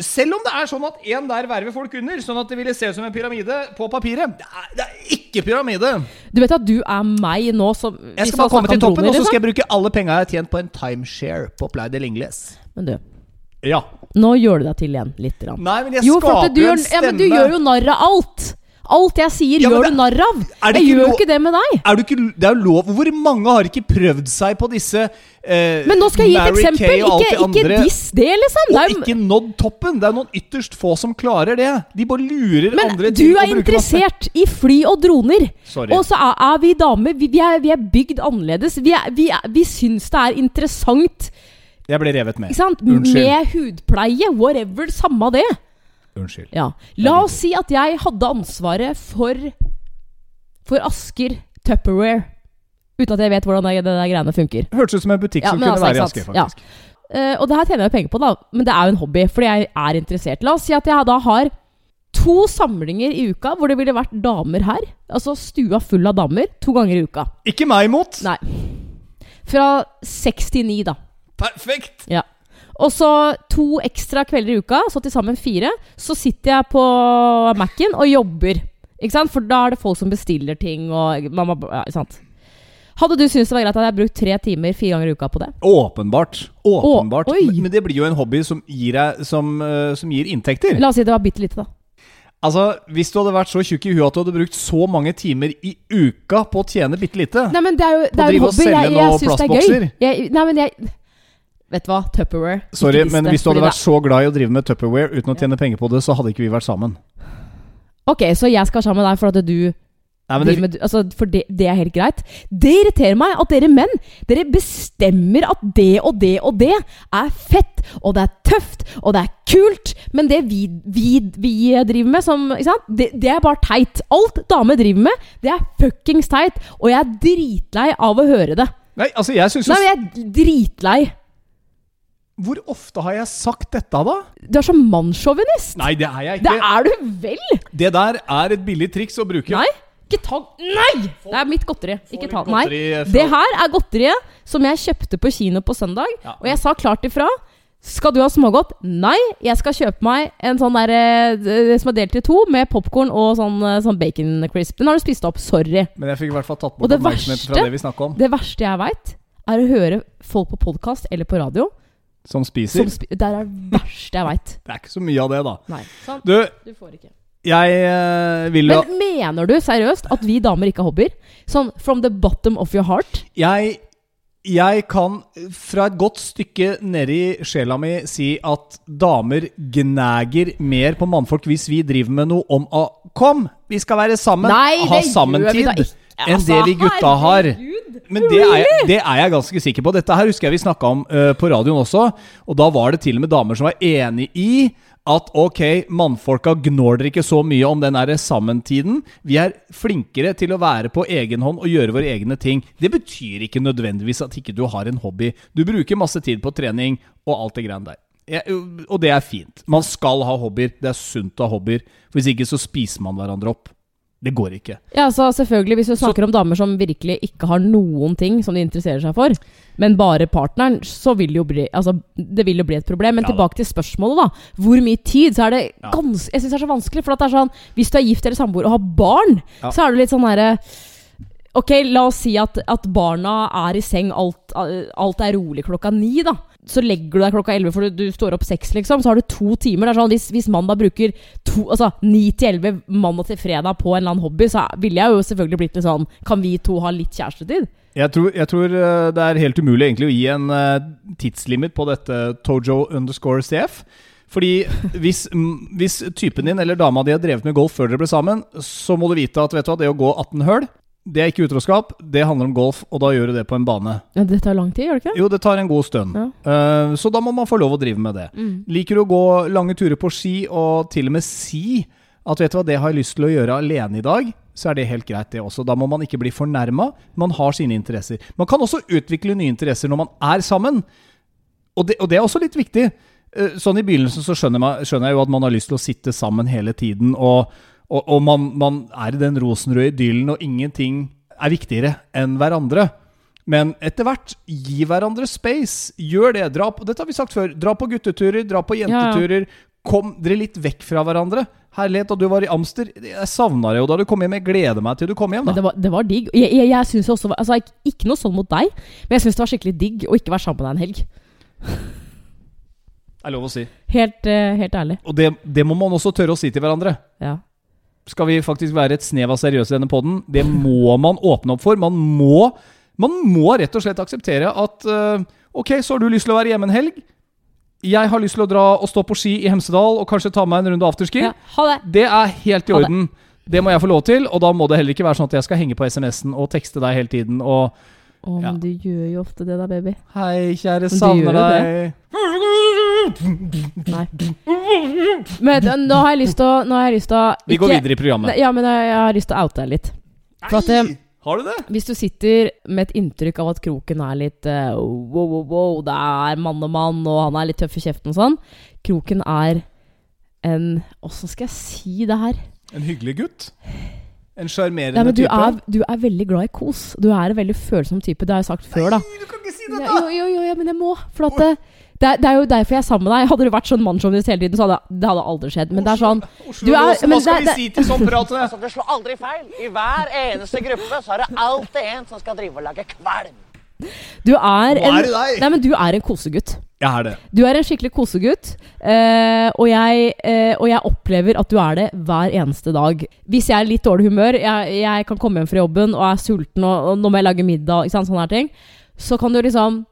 [SPEAKER 1] Selv om det er sånn at én der verver folk under, sånn at det ville se ut som en pyramide på papiret. Det er, det er ikke pyramide.
[SPEAKER 2] Du vet at du er meg nå som
[SPEAKER 1] Jeg skal bare komme til toppen, og så skal jeg bruke alle penga jeg har tjent på en timeshare på Play del Ingles.
[SPEAKER 2] Men du,
[SPEAKER 1] Ja.
[SPEAKER 2] nå gjør du deg til igjen, lite grann.
[SPEAKER 1] Nei, men jeg
[SPEAKER 2] Jo,
[SPEAKER 1] skaper
[SPEAKER 2] du,
[SPEAKER 1] en
[SPEAKER 2] ja, men du gjør jo narr av alt! Alt jeg sier,
[SPEAKER 1] Ja,
[SPEAKER 2] gjør
[SPEAKER 1] det-
[SPEAKER 2] du narr av!
[SPEAKER 1] er
[SPEAKER 2] Jeg gjør jo ikke det med deg!
[SPEAKER 1] er du ikke, det er jo lov Hvor mange har ikke prøvd seg på disse eh,
[SPEAKER 2] Men nå skal jeg gi et eksempel. Ikke,
[SPEAKER 1] det
[SPEAKER 2] ikke diss det, liksom. Det
[SPEAKER 1] Og
[SPEAKER 2] er, jo-
[SPEAKER 1] ikke nådd toppen. Det er noen ytterst få som klarer det. De bare lurer
[SPEAKER 2] men
[SPEAKER 1] andre
[SPEAKER 2] du
[SPEAKER 1] til å
[SPEAKER 2] er
[SPEAKER 1] interessert masse-
[SPEAKER 2] i fly og droner.
[SPEAKER 1] Sorry.
[SPEAKER 2] Og så er, er vi damer vi, vi, er, vi er bygd annerledes. Vi, er, vi, er, vi syns det er interessant
[SPEAKER 1] Jeg ble revet med. Unnskyld.
[SPEAKER 2] med hudpleie. Whatever. Samme det.
[SPEAKER 1] Unnskyld.
[SPEAKER 2] Ja. La oss si at jeg hadde ansvaret for For Asker Tupperware. Uten at jeg vet hvordan det, det der greiene funker.
[SPEAKER 1] Hørtes ut som en butikk
[SPEAKER 2] Ja,
[SPEAKER 1] som kunne
[SPEAKER 2] altså,
[SPEAKER 1] være i Asker,
[SPEAKER 2] faktisk. Ja. Eh, og det her tjener jeg penger på, da. Men det er jo en hobby, fordi jeg er interessert. La oss si at jeg da har to samlinger i uka hvor det ville vært damer her. Altså stua full av damer to ganger i uka.
[SPEAKER 1] Ikke meg imot!
[SPEAKER 2] Nei. Fra seks til ni, da.
[SPEAKER 1] Perfekt!
[SPEAKER 2] Ja. Og så to ekstra kvelder i uka, så til sammen fire. Så sitter jeg på Mac-en og jobber. Ikke sant? For da er det folk som bestiller ting og mamma, ja, ikke sant? Hadde du syntes det var greit at jeg brukte tre timer fire ganger i uka på det?
[SPEAKER 1] Åpenbart. Åpenbart.
[SPEAKER 2] Å,
[SPEAKER 1] men, men det blir jo en hobby som gir, deg, som, uh, som gir inntekter.
[SPEAKER 2] La oss si det var bitte lite, da.
[SPEAKER 1] Altså, Hvis du hadde vært så tjukk i huet at du hadde brukt så mange timer i uka på å tjene bitte lite
[SPEAKER 2] Nei, men det er jo, det er jo en hobby. Jeg, jeg syns det er gøy. Jeg, nei, men jeg Vet du hva? Tupperware.
[SPEAKER 1] Sorry, men hvis du hadde vært så glad i å drive med Tupperware uten å tjene penger på det, så hadde ikke vi vært sammen.
[SPEAKER 2] Ok, så jeg skal sammen med deg for at du
[SPEAKER 1] Nei, det,
[SPEAKER 2] med, altså, For det, det er helt greit. Det irriterer meg at dere menn Dere bestemmer at det og det og det er fett, og det er tøft, og det er kult. Men det vi, vi, vi driver med, som? Det, det er bare teit. Alt damer driver med, det er fuckings teit. Og jeg er dritlei av å høre det.
[SPEAKER 1] nei, altså, jeg syns jo
[SPEAKER 2] Nei, jeg er dritlei.
[SPEAKER 1] Hvor ofte har jeg sagt dette, da?
[SPEAKER 2] Du er så mannssjåvinist.
[SPEAKER 1] Nei, det er jeg ikke.
[SPEAKER 2] Det er du vel?
[SPEAKER 1] Det der er et billig triks å bruke.
[SPEAKER 2] Nei? Ikke ta Nei! Det er mitt godteri. Ikke ta Nei. Det her er godteriet som jeg kjøpte på kino på søndag.
[SPEAKER 1] Ja.
[SPEAKER 2] Og jeg sa klart ifra. Skal du ha smågodt? Nei, jeg skal kjøpe meg en sånn der eh, som er delt i to, med popkorn og sånn, eh, sånn bacon crisp. Den har du spist opp. Sorry.
[SPEAKER 1] Men jeg fikk i hvert fall tatt bort oppmerksomheten fra det vi snakka om.
[SPEAKER 2] Det verste jeg veit, er å høre folk på podkast eller på radio
[SPEAKER 1] Som
[SPEAKER 2] som
[SPEAKER 1] spiser.
[SPEAKER 2] spi Det er det verste jeg veit.
[SPEAKER 1] Det er ikke så mye av det, da.
[SPEAKER 2] Nei. sant?
[SPEAKER 1] Du,
[SPEAKER 2] Du får ikke.
[SPEAKER 1] jeg eh, vil jo
[SPEAKER 2] Men mener du seriøst at vi damer ikke har hobbyer? Sånn from the bottom of your heart?
[SPEAKER 1] jeg, jeg kan fra et godt stykke nedi sjela mi si at damer gnager mer på mannfolk hvis vi driver med noe om å Kom, vi skal være sammen!
[SPEAKER 2] Nei,
[SPEAKER 1] ha
[SPEAKER 2] det gjør vi da
[SPEAKER 1] sammentid!
[SPEAKER 2] ikke.
[SPEAKER 1] Enn
[SPEAKER 2] Altså,
[SPEAKER 1] det vi gutta har. Men det er, jeg, det er jeg ganske sikker på. Dette her husker jeg vi snakka om uh, på radioen også. Og da var det til og med damer som var enig i at ok, mannfolka dere ikke så mye om den derre sammentiden. Vi er flinkere til å være på egen hånd og gjøre våre egne ting. Det betyr ikke nødvendigvis at ikke du har en hobby. Du bruker masse tid på trening og alt det greiene der. Jeg, og det er fint. Man skal ha hobbyer. Det er sunt å ha hobbyer. For Hvis ikke så spiser man hverandre opp. Det går ikke.
[SPEAKER 2] Ja, så selvfølgelig Hvis du snakker om damer som virkelig ikke har noen ting som de interesserer seg for, men bare partneren, så vil det jo bli Altså, det vil jo bli et problem. Men
[SPEAKER 1] Ja
[SPEAKER 2] tilbake til spørsmålet, da. Hvor mye tid? Så er det
[SPEAKER 1] Ja.
[SPEAKER 2] gans Jeg syns det er så vanskelig. For at det er sånn Hvis du er gift eller samboer og har barn,
[SPEAKER 1] Ja.
[SPEAKER 2] så er det litt sånn herre Ok, la oss si at, at barna er i seng, alt, alt er rolig klokka ni, da. Så legger du deg klokka elleve for du, du står opp seks, liksom. Så har du to timer. Det er sånn, hvis, hvis mandag bruker to, altså ni til elleve mandag til fredag på en eller annen hobby, så ville jeg jo selvfølgelig blitt litt sånn Kan vi to ha litt kjærestetid?
[SPEAKER 1] Jeg tror, jeg tror eh, det er helt umulig egentlig å gi en eh, tidslimit på dette Tojo underscore CF. Fordi hvis, *laughs* hvis typen din eller dama di har drevet med golf før dere ble sammen, så må du vite at vet du det å gå 18 høl, det er ikke utroskap. Det handler om golf, og da gjør du det på en bane.
[SPEAKER 2] Ja, det tar lang tid, gjør det ikke?
[SPEAKER 1] Jo, det tar en god stund.
[SPEAKER 2] Ja.
[SPEAKER 1] Uh, så da må man få lov å drive med det.
[SPEAKER 2] Mm.
[SPEAKER 1] Liker du å gå lange turer på ski og til og med si at vet du hva, det har jeg lyst til å gjøre alene i dag, så er det helt greit, det også. Da må man ikke bli fornærma. Man har sine interesser. Man kan også utvikle nye interesser når man er sammen. Og det, og det er også litt viktig. Eh, Sånn I begynnelsen så skjønner, man, skjønner jeg jo at man har lyst til å sitte sammen hele tiden, og, og, og man, man er i den rosenrøde idyllen, og ingenting er viktigere enn hverandre. Men etter hvert, gi hverandre space. Gjør det. Dra på, dette har vi sagt før. Dra på gutteturer, dra på jenteturer. Kom dere litt vekk fra hverandre. Herlighet, da du var i Amster. Jeg savna deg jo da du kom hjem. Jeg gleder meg til du kom hjem. Da
[SPEAKER 2] det var, det var digg. Jeg, jeg, jeg synes også, altså, ikke, ikke noe sånn mot deg, men jeg syns det var skikkelig digg å ikke være sammen med deg en helg.
[SPEAKER 1] Det er lov å si.
[SPEAKER 2] Helt, uh, helt ærlig.
[SPEAKER 1] Og det, det må man også tørre å si til hverandre.
[SPEAKER 2] Ja.
[SPEAKER 1] Skal vi faktisk være et snev av seriøse i denne poden? Det må man åpne opp for. Man må, man må rett og slett akseptere at uh, Ok, så har du lyst til å være hjemme en helg. Jeg har lyst til å dra og stå på ski i Hemsedal og kanskje ta meg en runde afterski.
[SPEAKER 2] ja. Det!
[SPEAKER 1] Det er helt i
[SPEAKER 2] Ha det.
[SPEAKER 1] orden. Det må jeg få lov til, og da må det heller ikke være sånn at jeg skal henge på SMS-en og tekste deg hele tiden og
[SPEAKER 2] men
[SPEAKER 1] Ja.
[SPEAKER 2] du gjør jo ofte det da, baby.
[SPEAKER 1] Hei, kjære, savner
[SPEAKER 2] deg.
[SPEAKER 1] deg.
[SPEAKER 2] Nei. Men eh, nå har jeg lyst til å nå har jeg lyst til å
[SPEAKER 1] Vi går videre i programmet.
[SPEAKER 2] Ja, men jeg, jeg har lyst til å oute deg litt. For at eh,
[SPEAKER 1] Har du det?
[SPEAKER 2] Hvis du sitter med et inntrykk av at kroken er litt eh, wow, wow, wow, det er mann og mann, og han er litt tøff i kjeften og sånn Kroken er en Åssen skal jeg si det her?
[SPEAKER 1] En hyggelig gutt? En sjarmerende
[SPEAKER 2] men du
[SPEAKER 1] type?
[SPEAKER 2] er, du er veldig glad i kos. Du er en veldig følsom type. Det har jeg sagt før, da.
[SPEAKER 1] Nei, Du kan ikke si det,
[SPEAKER 2] Ja, jo, jo, jo, ja, men jeg må. For at det, det, det er jo derfor jeg er sammen med deg. Hadde du vært sånn mannssjåvinist hele tiden, så hadde det hadde aldri skjedd. Men det er sånn
[SPEAKER 1] Oslo
[SPEAKER 2] Du er-
[SPEAKER 1] hva skal
[SPEAKER 2] det-
[SPEAKER 1] vi si til sånn prat? *laughs*
[SPEAKER 3] Altså, det slår aldri feil. I hver eneste gruppe så er det alltid en som skal drive og lage kvalm.
[SPEAKER 2] Du er en
[SPEAKER 1] er.
[SPEAKER 2] Nei, men du er en kosegutt.
[SPEAKER 1] Jeg er det.
[SPEAKER 2] Du er en skikkelig kosegutt, eh, og, jeg, eh, og jeg opplever at du er det hver eneste dag. Hvis jeg er litt dårlig humør, jeg, jeg kan komme hjem fra jobben og er sulten og, og nå må jeg lage middag, ikke sant, sånne her ting, så kan du liksom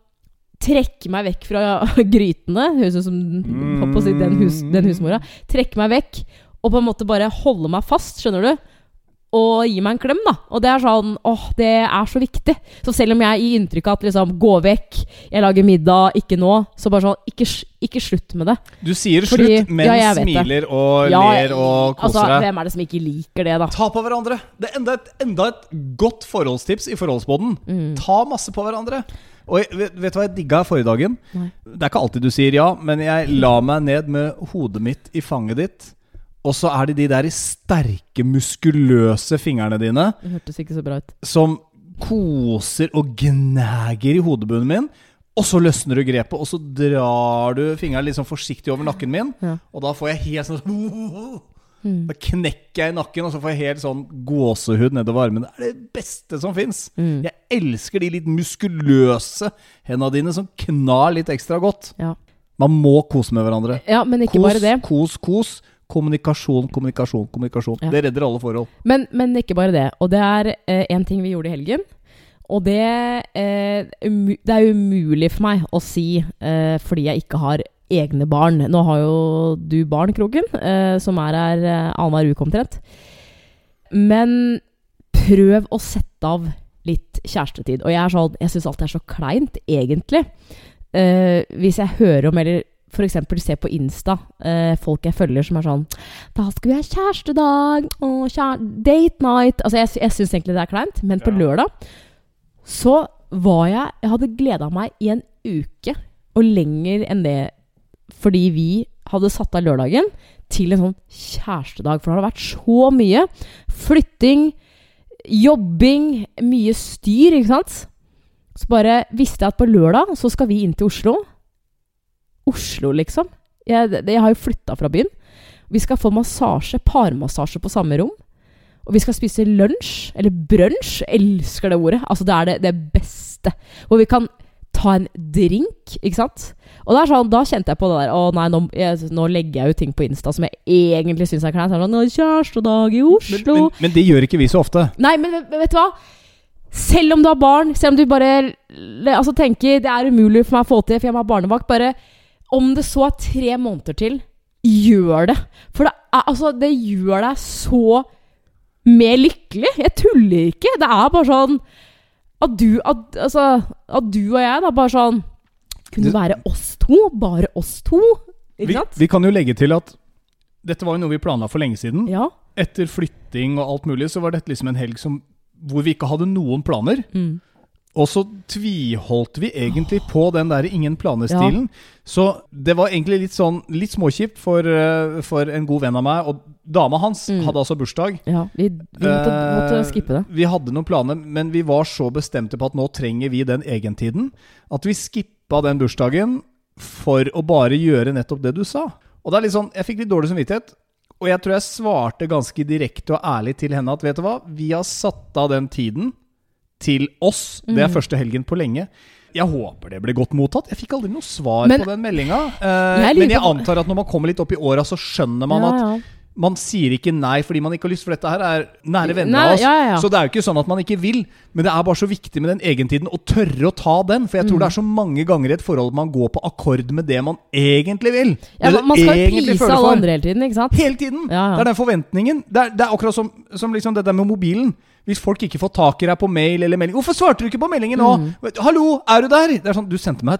[SPEAKER 2] trekke meg vekk fra *laughs* grytene. Høres ut som mm. si, den, hus, den husmora. Trekke meg vekk og på en måte bare holde meg fast, skjønner du? Og gi meg en klem, da. Og det er sånn åh, det er så viktig. Så selv om jeg gir inntrykk av at liksom, gå vekk, jeg lager middag, ikke nå, så bare sånn, ikke, ikke slutt med det.
[SPEAKER 1] Du sier
[SPEAKER 2] Fordi-
[SPEAKER 1] slutt, men
[SPEAKER 2] ja,
[SPEAKER 1] smiler og
[SPEAKER 2] Ja,
[SPEAKER 1] ler og koser
[SPEAKER 2] altså,
[SPEAKER 1] deg.
[SPEAKER 2] Hvem er det som ikke liker det, da?
[SPEAKER 1] Ta på hverandre. Det er enda et, enda et godt forholdstips i forholdsboden.
[SPEAKER 2] Mm.
[SPEAKER 1] Ta masse på hverandre. Og jeg, vet, vet du hva jeg digga forrige dagen?
[SPEAKER 2] Nei.
[SPEAKER 1] Det er ikke alltid du sier ja, men jeg la meg ned med hodet mitt i fanget ditt. Og så er det de der sterke, muskuløse fingrene dine
[SPEAKER 2] Det hørtes ikke så bra ut.
[SPEAKER 1] som koser og gnager i hodebunnen min. Og så løsner du grepet, og så drar du fingeren sånn forsiktig over nakken min.
[SPEAKER 2] Ja.
[SPEAKER 1] Og da får jeg helt sånn *laughs* Da knekker jeg i nakken, og så får jeg helt sånn gåsehud nedover armene. Det er det beste som fins.
[SPEAKER 2] Mm.
[SPEAKER 1] Jeg elsker de litt muskuløse hendene dine som knar litt ekstra godt.
[SPEAKER 2] Ja.
[SPEAKER 1] Man må kose med hverandre.
[SPEAKER 2] ja, men ikke
[SPEAKER 1] Kos,
[SPEAKER 2] bare det.
[SPEAKER 1] kos, kos. Kommunikasjon, kommunikasjon, kommunikasjon.
[SPEAKER 2] Ja.
[SPEAKER 1] Det redder alle forhold.
[SPEAKER 2] Men, men ikke bare det. Og det er én ting vi gjorde i helgen. Og det, eh, det er umulig for meg å si eh, fordi jeg ikke har egne barn. Nå har jo du barn, Kroken, eh, som er her eh, annenhver uke omtrent. Men prøv å sette av litt kjærestetid. Og jeg er sånn, jeg syns alt er så kleint, egentlig. Eh, hvis jeg hører om, eller f.eks. se på Insta, eh, folk jeg følger som er sånn Da skal vi ha kjærestedag, Å, kjære, date night Altså, jeg, jeg syns egentlig det er kleint, men på
[SPEAKER 1] Ja.
[SPEAKER 2] lørdag så var jeg Jeg hadde gleda meg i en uke, og lenger enn det, fordi vi hadde satt av lørdagen til en sånn kjærestedag. For det hadde vært så mye flytting, jobbing, mye styr, ikke sant? Så bare visste jeg at på lørdag så skal vi inn til Oslo. Oslo, liksom. Jeg, jeg har jo flytta fra byen. Vi skal få massasje, parmassasje på samme rom. Og vi skal spise lunsj, eller brunsj. Elsker det ordet. Altså, det er det, det beste. Hvor vi kan ta en drink, ikke sant. Og sånn, da kjente jeg på det der Å nei, nå, jeg, nå legger jeg ut ting på Insta som jeg egentlig syns er kleint. Sånn, Kjærestedag i
[SPEAKER 1] Men,
[SPEAKER 2] Oslo.
[SPEAKER 1] men, men det gjør ikke vi så ofte.
[SPEAKER 2] Nei, men vet, vet du hva? Selv om du har barn, selv om du bare altså, tenker det er umulig for meg å få til, for jeg må ha barnevakt, bare om det så er tre måneder til, gjør det. For det, er, altså, det gjør deg så mer lykkelig. Jeg tuller ikke. Det er bare sånn at du, at, altså, at du og jeg da bare sånn Kunne være oss to. Bare oss to. Ikke
[SPEAKER 1] Vi,
[SPEAKER 2] sant?
[SPEAKER 1] vi kan jo legge til at dette var jo noe vi planla for lenge siden.
[SPEAKER 2] Ja.
[SPEAKER 1] Etter flytting og alt mulig, så var dette liksom en helg som, hvor vi ikke hadde noen planer.
[SPEAKER 2] Mm.
[SPEAKER 1] Og så tviholdt vi egentlig på den der ingen planer-stilen. Så det var egentlig litt sånn litt småkjipt for, eh, for en god venn av meg. Og dama hans
[SPEAKER 2] Mm.
[SPEAKER 1] hadde altså bursdag.
[SPEAKER 2] ja vi, vi måtte, måtte
[SPEAKER 1] Eh,
[SPEAKER 2] skippe det.
[SPEAKER 1] Vi hadde noen planer, men vi var så bestemte på at nå trenger vi den egentiden, at vi skippa den bursdagen for å bare gjøre nettopp det du sa. Og det er litt sånn, Jeg fikk litt dårlig samvittighet, og jeg tror jeg svarte ganske direkte og ærlig til henne at vet du hva, vi har satt av den tiden til oss. Det er
[SPEAKER 2] Mm.
[SPEAKER 1] første helgen på lenge. Jeg håper det ble godt mottatt. Jeg fikk aldri noe svar
[SPEAKER 2] Men-
[SPEAKER 1] på den meldinga. Eh, men jeg antar at når man kommer litt opp i åra, så skjønner man at
[SPEAKER 2] ja, ja.
[SPEAKER 1] man sier ikke nei fordi man ikke har lyst, for dette her er nære venner av oss.
[SPEAKER 2] ja.
[SPEAKER 1] Så det er jo ikke sånn at man ikke vil, men det er bare så viktig med den egentiden, å tørre å ta den. For jeg tror
[SPEAKER 2] Mm.
[SPEAKER 1] det er så mange ganger i et forhold man går på akkord med det man egentlig vil.
[SPEAKER 2] Ja, man- man skal jo prise alle andre hele tiden, ikke sant?
[SPEAKER 1] Hele tiden! Det er den forventningen. Det er, det er akkurat som, som liksom det der med mobilen. Hvis folk ikke får tak i deg på mail eller melding 'Hvorfor svarte du ikke på meldingen nå?'
[SPEAKER 2] Mm.
[SPEAKER 1] 'Hallo, er du der?' Det er sånn, Du sendte meg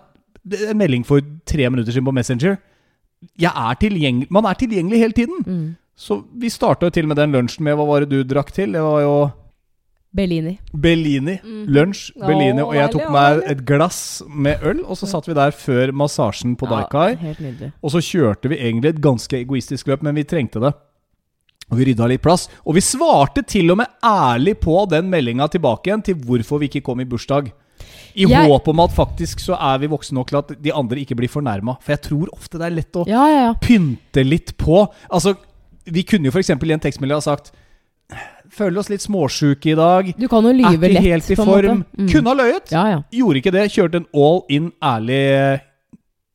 [SPEAKER 1] en melding for tre minutter siden på Messenger. Jeg er tilgjengelig, Man er tilgjengelig hele tiden.
[SPEAKER 2] Mm.
[SPEAKER 1] Så vi starta jo til med den lunsjen med Hva var det du drakk til? Det var jo
[SPEAKER 2] Bellini.
[SPEAKER 1] Bellini.
[SPEAKER 2] Mm.
[SPEAKER 1] Lunsj, Bellini. Og jeg tok meg et glass med øl, og så satt vi der før massasjen på Daikai.
[SPEAKER 2] Ja.
[SPEAKER 1] Og så kjørte vi egentlig et ganske egoistisk løp, men vi trengte det. Og vi rydda litt plass. Og vi svarte til og med ærlig på den meldinga tilbake igjen til hvorfor vi ikke kom i bursdag. I
[SPEAKER 2] Jeg-
[SPEAKER 1] håp om at faktisk så er vi voksne nok til at de andre ikke blir fornærma. For jeg tror ofte det er lett å
[SPEAKER 2] Ja, ja, ja.
[SPEAKER 1] pynte litt på. Altså, vi kunne jo f.eks. i en tekstmelding ha sagt Føler oss litt småsjuke i dag.
[SPEAKER 2] Du kan jo
[SPEAKER 1] Er
[SPEAKER 2] lyve
[SPEAKER 1] ikke
[SPEAKER 2] lett,
[SPEAKER 1] helt i
[SPEAKER 2] på en
[SPEAKER 1] form.
[SPEAKER 2] Mm.
[SPEAKER 1] Kunne ha løyet. Gjorde ikke det. Kjørte en all in ærlig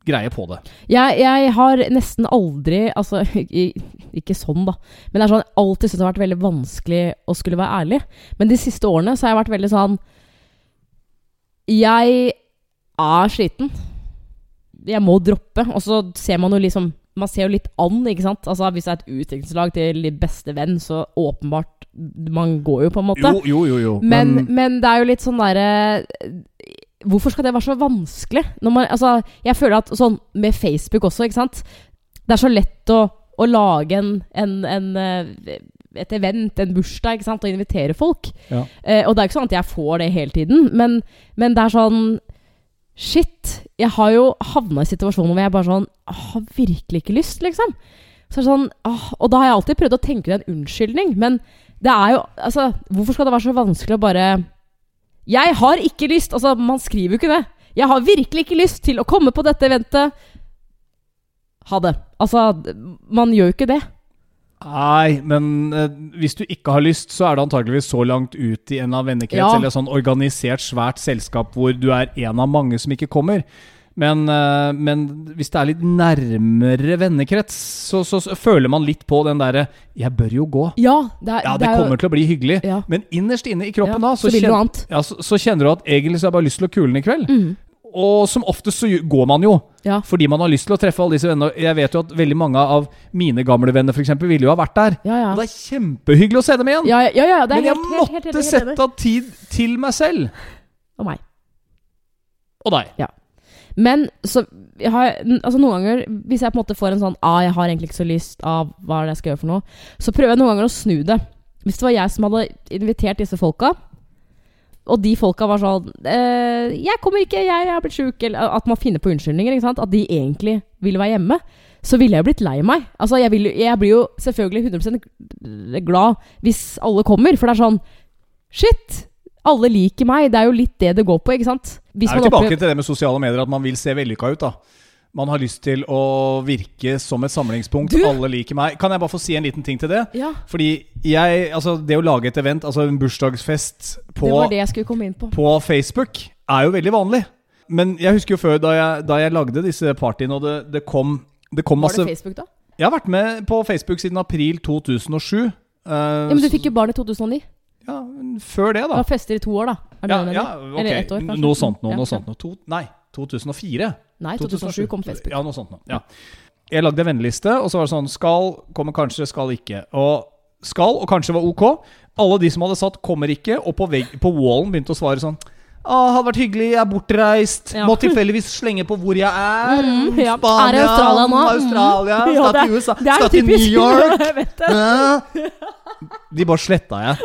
[SPEAKER 1] greie på det.
[SPEAKER 2] Jeg, jeg har nesten aldri Altså, *laughs* i, ikke sånn, da. Men det er sånn, jeg alltid syntes det har vært veldig vanskelig å skulle være ærlig. Men de siste årene så har jeg vært veldig sånn Jeg er sliten. Jeg må droppe. Og så ser man jo liksom Man ser jo litt an, ikke sant. Altså Hvis det er et utviklingslag til beste venn, så åpenbart Man går jo, på en måte.
[SPEAKER 1] Jo, jo, jo. jo.
[SPEAKER 2] Men, men det er jo litt sånn derre Hvorfor skal det være så vanskelig? Man, altså, jeg føler at sånn med Facebook også, ikke sant. Det er så lett å, å lage en, en, en eh, et event, en bursdag, ikke sant, og invitere folk.
[SPEAKER 1] Ja.
[SPEAKER 2] Eh, og det er ikke sånn at jeg får det hele tiden, men, men det er sånn Shit! Jeg har jo havna i situasjoner hvor jeg bare sånn Har virkelig ikke lyst, liksom. Så sånn, åh, og da har jeg alltid prøvd å tenke ut en unnskyldning, men det er jo Altså, hvorfor skal det være så vanskelig å bare Jeg har ikke lyst! Altså, man skriver jo ikke det. Jeg har virkelig ikke lyst til å komme på dette eventet. Ha det. Altså, man gjør jo ikke det.
[SPEAKER 1] Nei, men eh, hvis du ikke har lyst, så er det antageligvis så langt ut i en av vennekrets
[SPEAKER 2] Ja.
[SPEAKER 1] eller et sånn organisert, svært selskap hvor du er en av mange som ikke kommer. Men, eh, men hvis det er litt nærmere vennekrets, så, så, så føler man litt på den derre 'Jeg bør jo gå'.
[SPEAKER 2] Ja, det er,
[SPEAKER 1] Ja, det
[SPEAKER 2] er jo-
[SPEAKER 1] kommer til å bli hyggelig.
[SPEAKER 2] Ja.
[SPEAKER 1] Men innerst inne i kroppen
[SPEAKER 2] Ja,
[SPEAKER 1] da,
[SPEAKER 2] så så, du
[SPEAKER 1] kjen-
[SPEAKER 2] annet.
[SPEAKER 1] Ja, så, kjenner du at egentlig så har jeg bare lyst til å kule den i kveld.
[SPEAKER 2] Mm.
[SPEAKER 1] Og som oftest så går man jo.
[SPEAKER 2] Ja.
[SPEAKER 1] Fordi man har lyst til å treffe alle disse vennene. Jeg vet jo at veldig mange av mine gamle venner for eksempel, ville jo ha vært der.
[SPEAKER 2] Ja, ja.
[SPEAKER 1] Og det er kjempehyggelig å se dem igjen.
[SPEAKER 2] Ja, ja, ja, ja, det er
[SPEAKER 1] Men jeg
[SPEAKER 2] helt, helt, helt, helt,
[SPEAKER 1] måtte
[SPEAKER 2] helt enig.
[SPEAKER 1] sette av tid til meg selv.
[SPEAKER 2] Og meg.
[SPEAKER 1] Og deg.
[SPEAKER 2] Men så jeg har, altså noen ganger, hvis jeg på en måte får en sånn ah, 'Jeg har egentlig ikke så lyst av hva er det jeg skal gjøre for noe', så prøver jeg noen ganger å snu det. Hvis det var jeg som hadde invitert disse folka, og de folka var sånn eh, 'Jeg kommer ikke, jeg er blitt sjuk', eller at man finner på unnskyldninger? At de egentlig ville være hjemme. Så ville jeg blitt lei meg. Altså, jeg, vil, jeg blir jo selvfølgelig 100% glad hvis alle kommer, for det er sånn Shit! Alle liker meg. Det er jo litt det det går på, ikke sant? Hvis
[SPEAKER 1] Det er jo tilbake
[SPEAKER 2] opplever-
[SPEAKER 1] til det med sosiale medier, at man vil se vellykka ut. da Man har lyst til å virke som et samlingspunkt.
[SPEAKER 2] Du-
[SPEAKER 1] Alle liker meg. Kan jeg bare få si en liten ting til det?
[SPEAKER 2] Ja,
[SPEAKER 1] Fordi jeg, altså det å lage et event, altså en bursdagsfest på
[SPEAKER 2] det var det på.
[SPEAKER 1] på Facebook er jo veldig vanlig. Men jeg husker jo før, da jeg, da jeg lagde disse partyene, og det, det kom det kom
[SPEAKER 2] Var
[SPEAKER 1] masse
[SPEAKER 2] det Facebook, da?
[SPEAKER 1] Jeg har vært med på Facebook siden april 2007. Uh,
[SPEAKER 2] Ja, men du fikk jo barn i 2009.
[SPEAKER 1] Ja, før det, da.
[SPEAKER 2] var fester i to år, da. Er det
[SPEAKER 1] Ja,
[SPEAKER 2] det
[SPEAKER 1] ja,
[SPEAKER 2] okay.
[SPEAKER 1] ok.
[SPEAKER 2] Eller ett år, kanskje?
[SPEAKER 1] Noe sånt noe. Noe
[SPEAKER 2] ja.
[SPEAKER 1] sånt noe. To, nei, 2004.
[SPEAKER 2] Nei, 2007 kom Facebook.
[SPEAKER 1] Ja, noe sånt noe. Ja. Jeg lagde en venneliste, og så var det sånn Skal, kommer kanskje, skal ikke. Og skal og kanskje var ok. Alle de som hadde satt 'kommer ikke', og på, vegg, på wallen begynte å svare sånn Ah, hadde vært hyggelig, jeg er bortreist.
[SPEAKER 2] Ja.
[SPEAKER 1] Må tilfeldigvis slenge på hvor jeg er.
[SPEAKER 2] Mm, ja.
[SPEAKER 1] Spania,
[SPEAKER 2] Er Australia nå?
[SPEAKER 1] Australia,
[SPEAKER 2] Mm.
[SPEAKER 1] Skal til USA, skal til. New *laughs* York. De bare sletta jeg.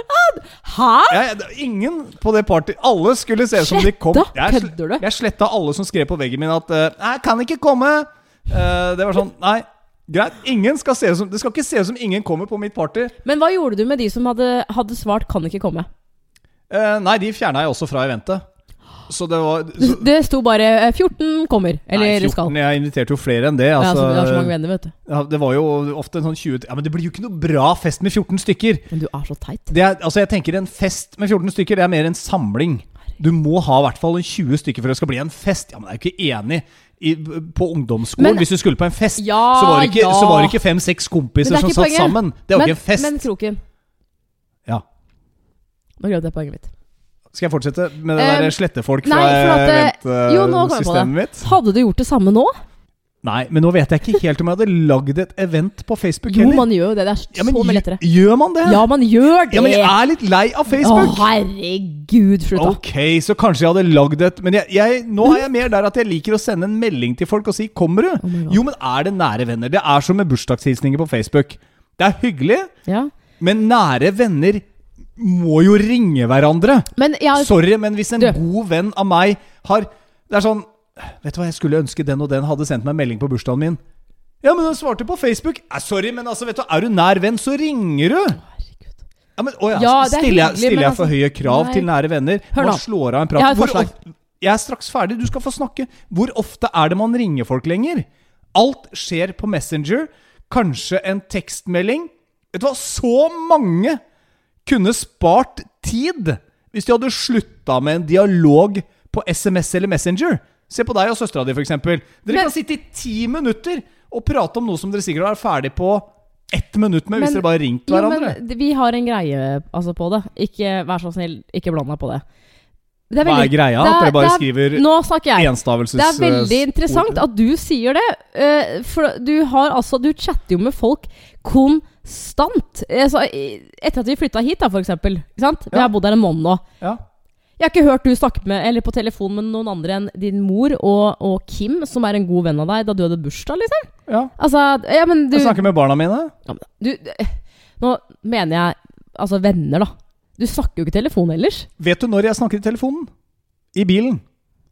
[SPEAKER 2] Hæ?
[SPEAKER 1] jeg. Ingen på det party Alle skulle se ut som de kom. Jeg,
[SPEAKER 2] Kødder du?
[SPEAKER 1] jeg sletta alle som skrev på veggen min at uh, 'Jeg kan ikke komme'. Uh, det var sånn Nei, greit. Ingen skal se ut som Det skal ikke se ut som ingen kommer på mitt party.
[SPEAKER 2] Men hva gjorde du med de som hadde, hadde svart 'kan ikke komme'?
[SPEAKER 1] Eh, nei, de fjerna jeg også fra eventet. Så det var så,
[SPEAKER 2] Det sto bare eh, 14 kommer. Eller
[SPEAKER 1] Nei, 14,
[SPEAKER 2] skal.
[SPEAKER 1] Jeg inviterte jo flere enn det.
[SPEAKER 2] Ja,
[SPEAKER 1] Altså,
[SPEAKER 2] har så mange venner, vet du.
[SPEAKER 1] ja, det var jo ofte en sånn 20 Ja, Men det blir jo ikke noe bra fest med 14 stykker.
[SPEAKER 2] Men du er så teit.
[SPEAKER 1] Det er, altså jeg tenker En fest med 14 stykker Det er mer en samling. Du må ha i hvert fall en 20 stykker for det skal bli en fest. Ja, men jeg er jo ikke enig. I, på ungdomsskolen,
[SPEAKER 2] Men-
[SPEAKER 1] hvis du skulle på en fest,
[SPEAKER 2] Ja,
[SPEAKER 1] så var det ikke,
[SPEAKER 2] ja.
[SPEAKER 1] så var det ikke fem-seks kompiser
[SPEAKER 2] er
[SPEAKER 1] som satt
[SPEAKER 2] poenget.
[SPEAKER 1] sammen. Det var
[SPEAKER 2] men,
[SPEAKER 1] ikke en fest.
[SPEAKER 2] Men Kroken
[SPEAKER 1] Ja.
[SPEAKER 2] Nå glemte jeg poenget mitt.
[SPEAKER 1] Skal jeg fortsette med det
[SPEAKER 2] Um,
[SPEAKER 1] der slettefolk
[SPEAKER 2] nei,
[SPEAKER 1] fra
[SPEAKER 2] at, eh,
[SPEAKER 1] eventsystemet mitt?
[SPEAKER 2] Hadde du gjort det samme nå?
[SPEAKER 1] Nei, men nå vet jeg ikke helt om jeg hadde lagd et event på Facebook heller.
[SPEAKER 2] Jo, man gjør jo det. Det er
[SPEAKER 1] ja, men
[SPEAKER 2] så mye lettere.
[SPEAKER 1] Gjør man det?
[SPEAKER 2] Ja, man gjør det!
[SPEAKER 1] Ja, men jeg er litt lei av
[SPEAKER 2] Å,
[SPEAKER 1] Facebook.
[SPEAKER 2] herregud, slutt, da.
[SPEAKER 1] Ok, så kanskje jeg hadde lagd et Men jeg, jeg, nå er jeg mer der at jeg liker å sende en melding til folk og si 'Kommer du?'
[SPEAKER 2] Oh
[SPEAKER 1] jo, men er det nære venner? Det er som med bursdagshilsninger på Facebook. Det er hyggelig,
[SPEAKER 2] Ja.
[SPEAKER 1] men nære venner må jo ringe hverandre.
[SPEAKER 2] Men jeg
[SPEAKER 1] Sorry, men hvis en
[SPEAKER 2] Du.
[SPEAKER 1] god venn av meg har Det er sånn Vet du hva, jeg skulle ønske den og den hadde sendt meg melding på bursdagen min. Ja, men den svarte på Facebook. Eh, sorry, men altså, vet du, er du nær venn, så ringer du. Ja, men, å ja,
[SPEAKER 2] Ja, det er
[SPEAKER 1] jeg,
[SPEAKER 2] hyggelig,
[SPEAKER 1] stiller jeg for
[SPEAKER 2] altså-
[SPEAKER 1] høye krav
[SPEAKER 2] Nei.
[SPEAKER 1] til nære venner?
[SPEAKER 2] Hør nå.
[SPEAKER 1] slår av en prat.
[SPEAKER 2] Jeg
[SPEAKER 1] Hvor of- jeg er straks ferdig, du skal få snakke. Hvor ofte er det man ringer folk lenger? Alt skjer på Messenger. Kanskje en tekstmelding. Vet du hva, så mange kunne spart tid hvis de hadde slutta med en dialog på SMS eller Messenger. Se på deg og søstera di, f.eks. Dere
[SPEAKER 2] Men-
[SPEAKER 1] kan sitte i ti minutter og prate om noe som dere sikkert er ferdig på ett minutt med, hvis dere bare ringte
[SPEAKER 2] Jo,
[SPEAKER 1] hverandre.
[SPEAKER 2] men vi har en greie altså, på det. Ikke, vær så snill, ikke bland deg på det. Er
[SPEAKER 1] Hva er
[SPEAKER 2] veldig-
[SPEAKER 1] greia?
[SPEAKER 2] Er,
[SPEAKER 1] At
[SPEAKER 2] er-
[SPEAKER 1] dere bare
[SPEAKER 2] er-
[SPEAKER 1] skriver
[SPEAKER 2] Nå
[SPEAKER 1] enstavelses...
[SPEAKER 2] Det er veldig
[SPEAKER 1] eh,
[SPEAKER 2] interessant at du sier det. Uh, for du har altså Du chatter jo med folk konstant. Altså, etter at vi flytta hit, da, for eksempel. Ikke sant? Vi
[SPEAKER 1] Ja.
[SPEAKER 2] har bodd her en måned nå.
[SPEAKER 1] Ja.
[SPEAKER 2] Jeg har ikke hørt du snakke med Eller på telefon med noen andre enn din mor og, og Kim, som er en god venn av deg, da du hadde bursdag, liksom.
[SPEAKER 1] ja.
[SPEAKER 2] Altså, ja, men du,
[SPEAKER 1] Jeg snakker med barna mine.
[SPEAKER 2] ja, men du Nå mener jeg altså venner, da. Du snakker jo ikke telefon ellers.
[SPEAKER 1] Vet du når jeg snakker i telefonen? I bilen.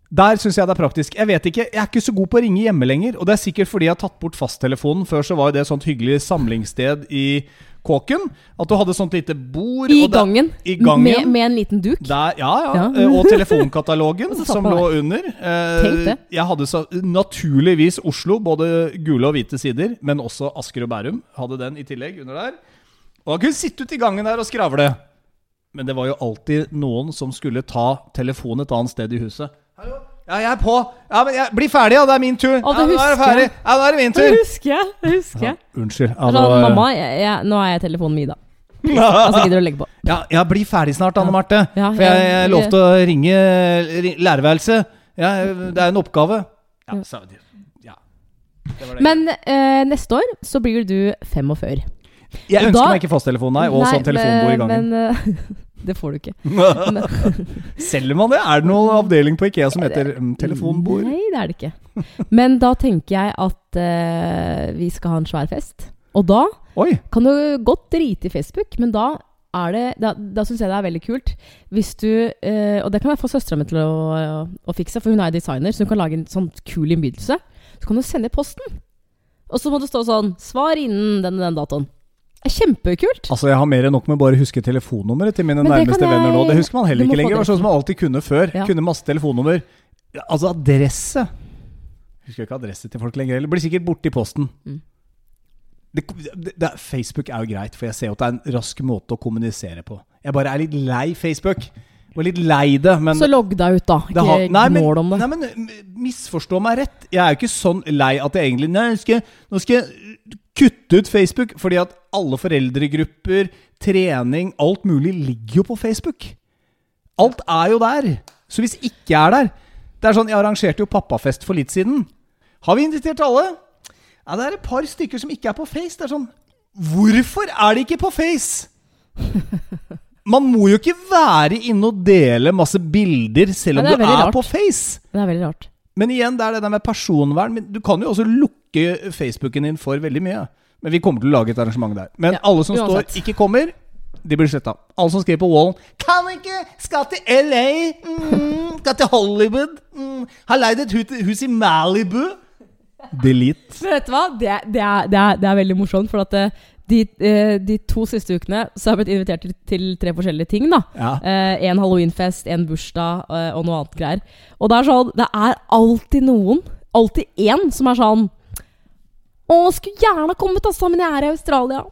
[SPEAKER 1] Der syns jeg det er praktisk. Jeg vet ikke, jeg er ikke så god på å ringe hjemme lenger. Og det er sikkert fordi jeg har tatt bort fasttelefonen. Før så var det et sånt hyggelig samlingssted i kåken. At du hadde sånt lite bord.
[SPEAKER 2] I
[SPEAKER 1] og der-
[SPEAKER 2] gangen.
[SPEAKER 1] I gangen.
[SPEAKER 2] Med, med en liten duk.
[SPEAKER 1] Der, ja, ja.
[SPEAKER 2] Ja.
[SPEAKER 1] eh, Og telefonkatalogen *laughs*
[SPEAKER 2] Og
[SPEAKER 1] som lå under. Eh. Jeg hadde så, naturligvis Oslo, både gule og hvite sider, men også Asker og Bærum hadde den i tillegg under der. Og da kunne sitte ute i gangen der og skravle. Men det var jo alltid noen som skulle ta telefonen et annet sted i huset. Hallo? Ja, jeg er på. Ja, men jeg Bli ferdig, ja. Det er min tur. Ja, nå er det ferdig. Ja, nå er det min
[SPEAKER 2] Det husker jeg. Det husker jeg.
[SPEAKER 1] Unnskyld. Ja, det var-
[SPEAKER 2] mamma, jeg, jeg, nå er jeg telefonen min, da. *laughs* Altså, gidder du å legge på?
[SPEAKER 1] Ja, ja, bli ferdig snart, Anne Marte.
[SPEAKER 2] Ja,
[SPEAKER 1] For jeg,
[SPEAKER 2] jeg-
[SPEAKER 1] lovte å ringe ri- lærerværelset. Ja, det er en oppgave. Ja,
[SPEAKER 2] Ja.
[SPEAKER 1] så, ja. Det det.
[SPEAKER 2] Men eh, neste år så blir du 45.
[SPEAKER 1] jeg ønsker
[SPEAKER 2] da-
[SPEAKER 1] meg ikke fasttelefon, nei, og
[SPEAKER 2] Nei,
[SPEAKER 1] sånn telefonbord i gangen.
[SPEAKER 2] Men uh, *laughs* det får du ikke. *laughs*
[SPEAKER 1] Selger man det? Er det noen avdeling på Ikea som heter um, telefonbord?
[SPEAKER 2] Nei, det er det ikke. Men da tenker jeg at uh, vi skal ha en svær fest. Og da
[SPEAKER 1] Oi!
[SPEAKER 2] kan du godt drite i Facebook, men da er det Da, da syns jeg det er veldig kult hvis du eh, Og det kan jeg få søstera mi til å, å fikse, for hun er designer, så hun kan lage en sånn kul innbydelse. Så kan du sende i posten. Og så må det stå sånn 'Svar innen den og den datoen'. Er kjempekult.
[SPEAKER 1] Altså, Jeg har mer enn nok med bare å huske telefonnummeret til mine nærmeste
[SPEAKER 2] jeg-
[SPEAKER 1] venner nå. Det husker man heller ikke lenger. Det var sånn som man alltid kunne før.
[SPEAKER 2] Ja.
[SPEAKER 1] Kunne masse telefonnummer. Altså adresse. Husker ikke adresse til folk lenger. heller. blir sikkert borte i posten.
[SPEAKER 2] Mm.
[SPEAKER 1] Det, det, det, Facebook er jo greit, for jeg ser jo at det er en rask måte å kommunisere på. Jeg bare er litt lei Facebook. Var litt lei det, men
[SPEAKER 2] så logg deg ut, da. Ikke
[SPEAKER 1] har- nei, men,
[SPEAKER 2] gnål om det.
[SPEAKER 1] Nei, men misforstå meg rett. Jeg er jo ikke sånn lei at jeg egentlig Nei, nå skal jeg kutte ut Facebook. Fordi at alle foreldregrupper, trening, alt mulig ligger jo på Facebook. Alt er jo der. Så hvis ikke jeg er der Det er sånn, Jeg arrangerte jo pappafest for litt siden. Har vi invitert alle? Ja, Det er et par stykker som ikke er på Face. Det er sånn Hvorfor er de ikke på Face? *laughs* Man må jo ikke være inne og dele masse bilder selv om du er
[SPEAKER 2] er
[SPEAKER 1] på Face.
[SPEAKER 2] Det er veldig rart.
[SPEAKER 1] Men igjen, det er det der med personvern. Men Du kan jo også lukke Facebooken din for veldig mye. Men vi kommer til å lage et arrangement der. Men
[SPEAKER 2] Ja,
[SPEAKER 1] alle som
[SPEAKER 2] uansett.
[SPEAKER 1] står 'ikke kommer', de blir sletta. Alle som skriver på wallen 'Kan ikke! Skal til LA! Mm, skal til Hollywood! Mm, har leid et hus, hus i Malibu!' Delete.
[SPEAKER 2] Men vet du hva? Det, det, er, det, er, det er veldig morsomt, for at eh, de, eh, de to siste ukene så har jeg blitt invitert til, til tre forskjellige ting. da
[SPEAKER 1] Ja.
[SPEAKER 2] Eh, En halloweenfest, en bursdag eh, og noe annet greier. Og det er sånn, det er alltid noen, alltid én, som er sånn Å, skulle gjerne kommet, altså, men jeg er i Australia.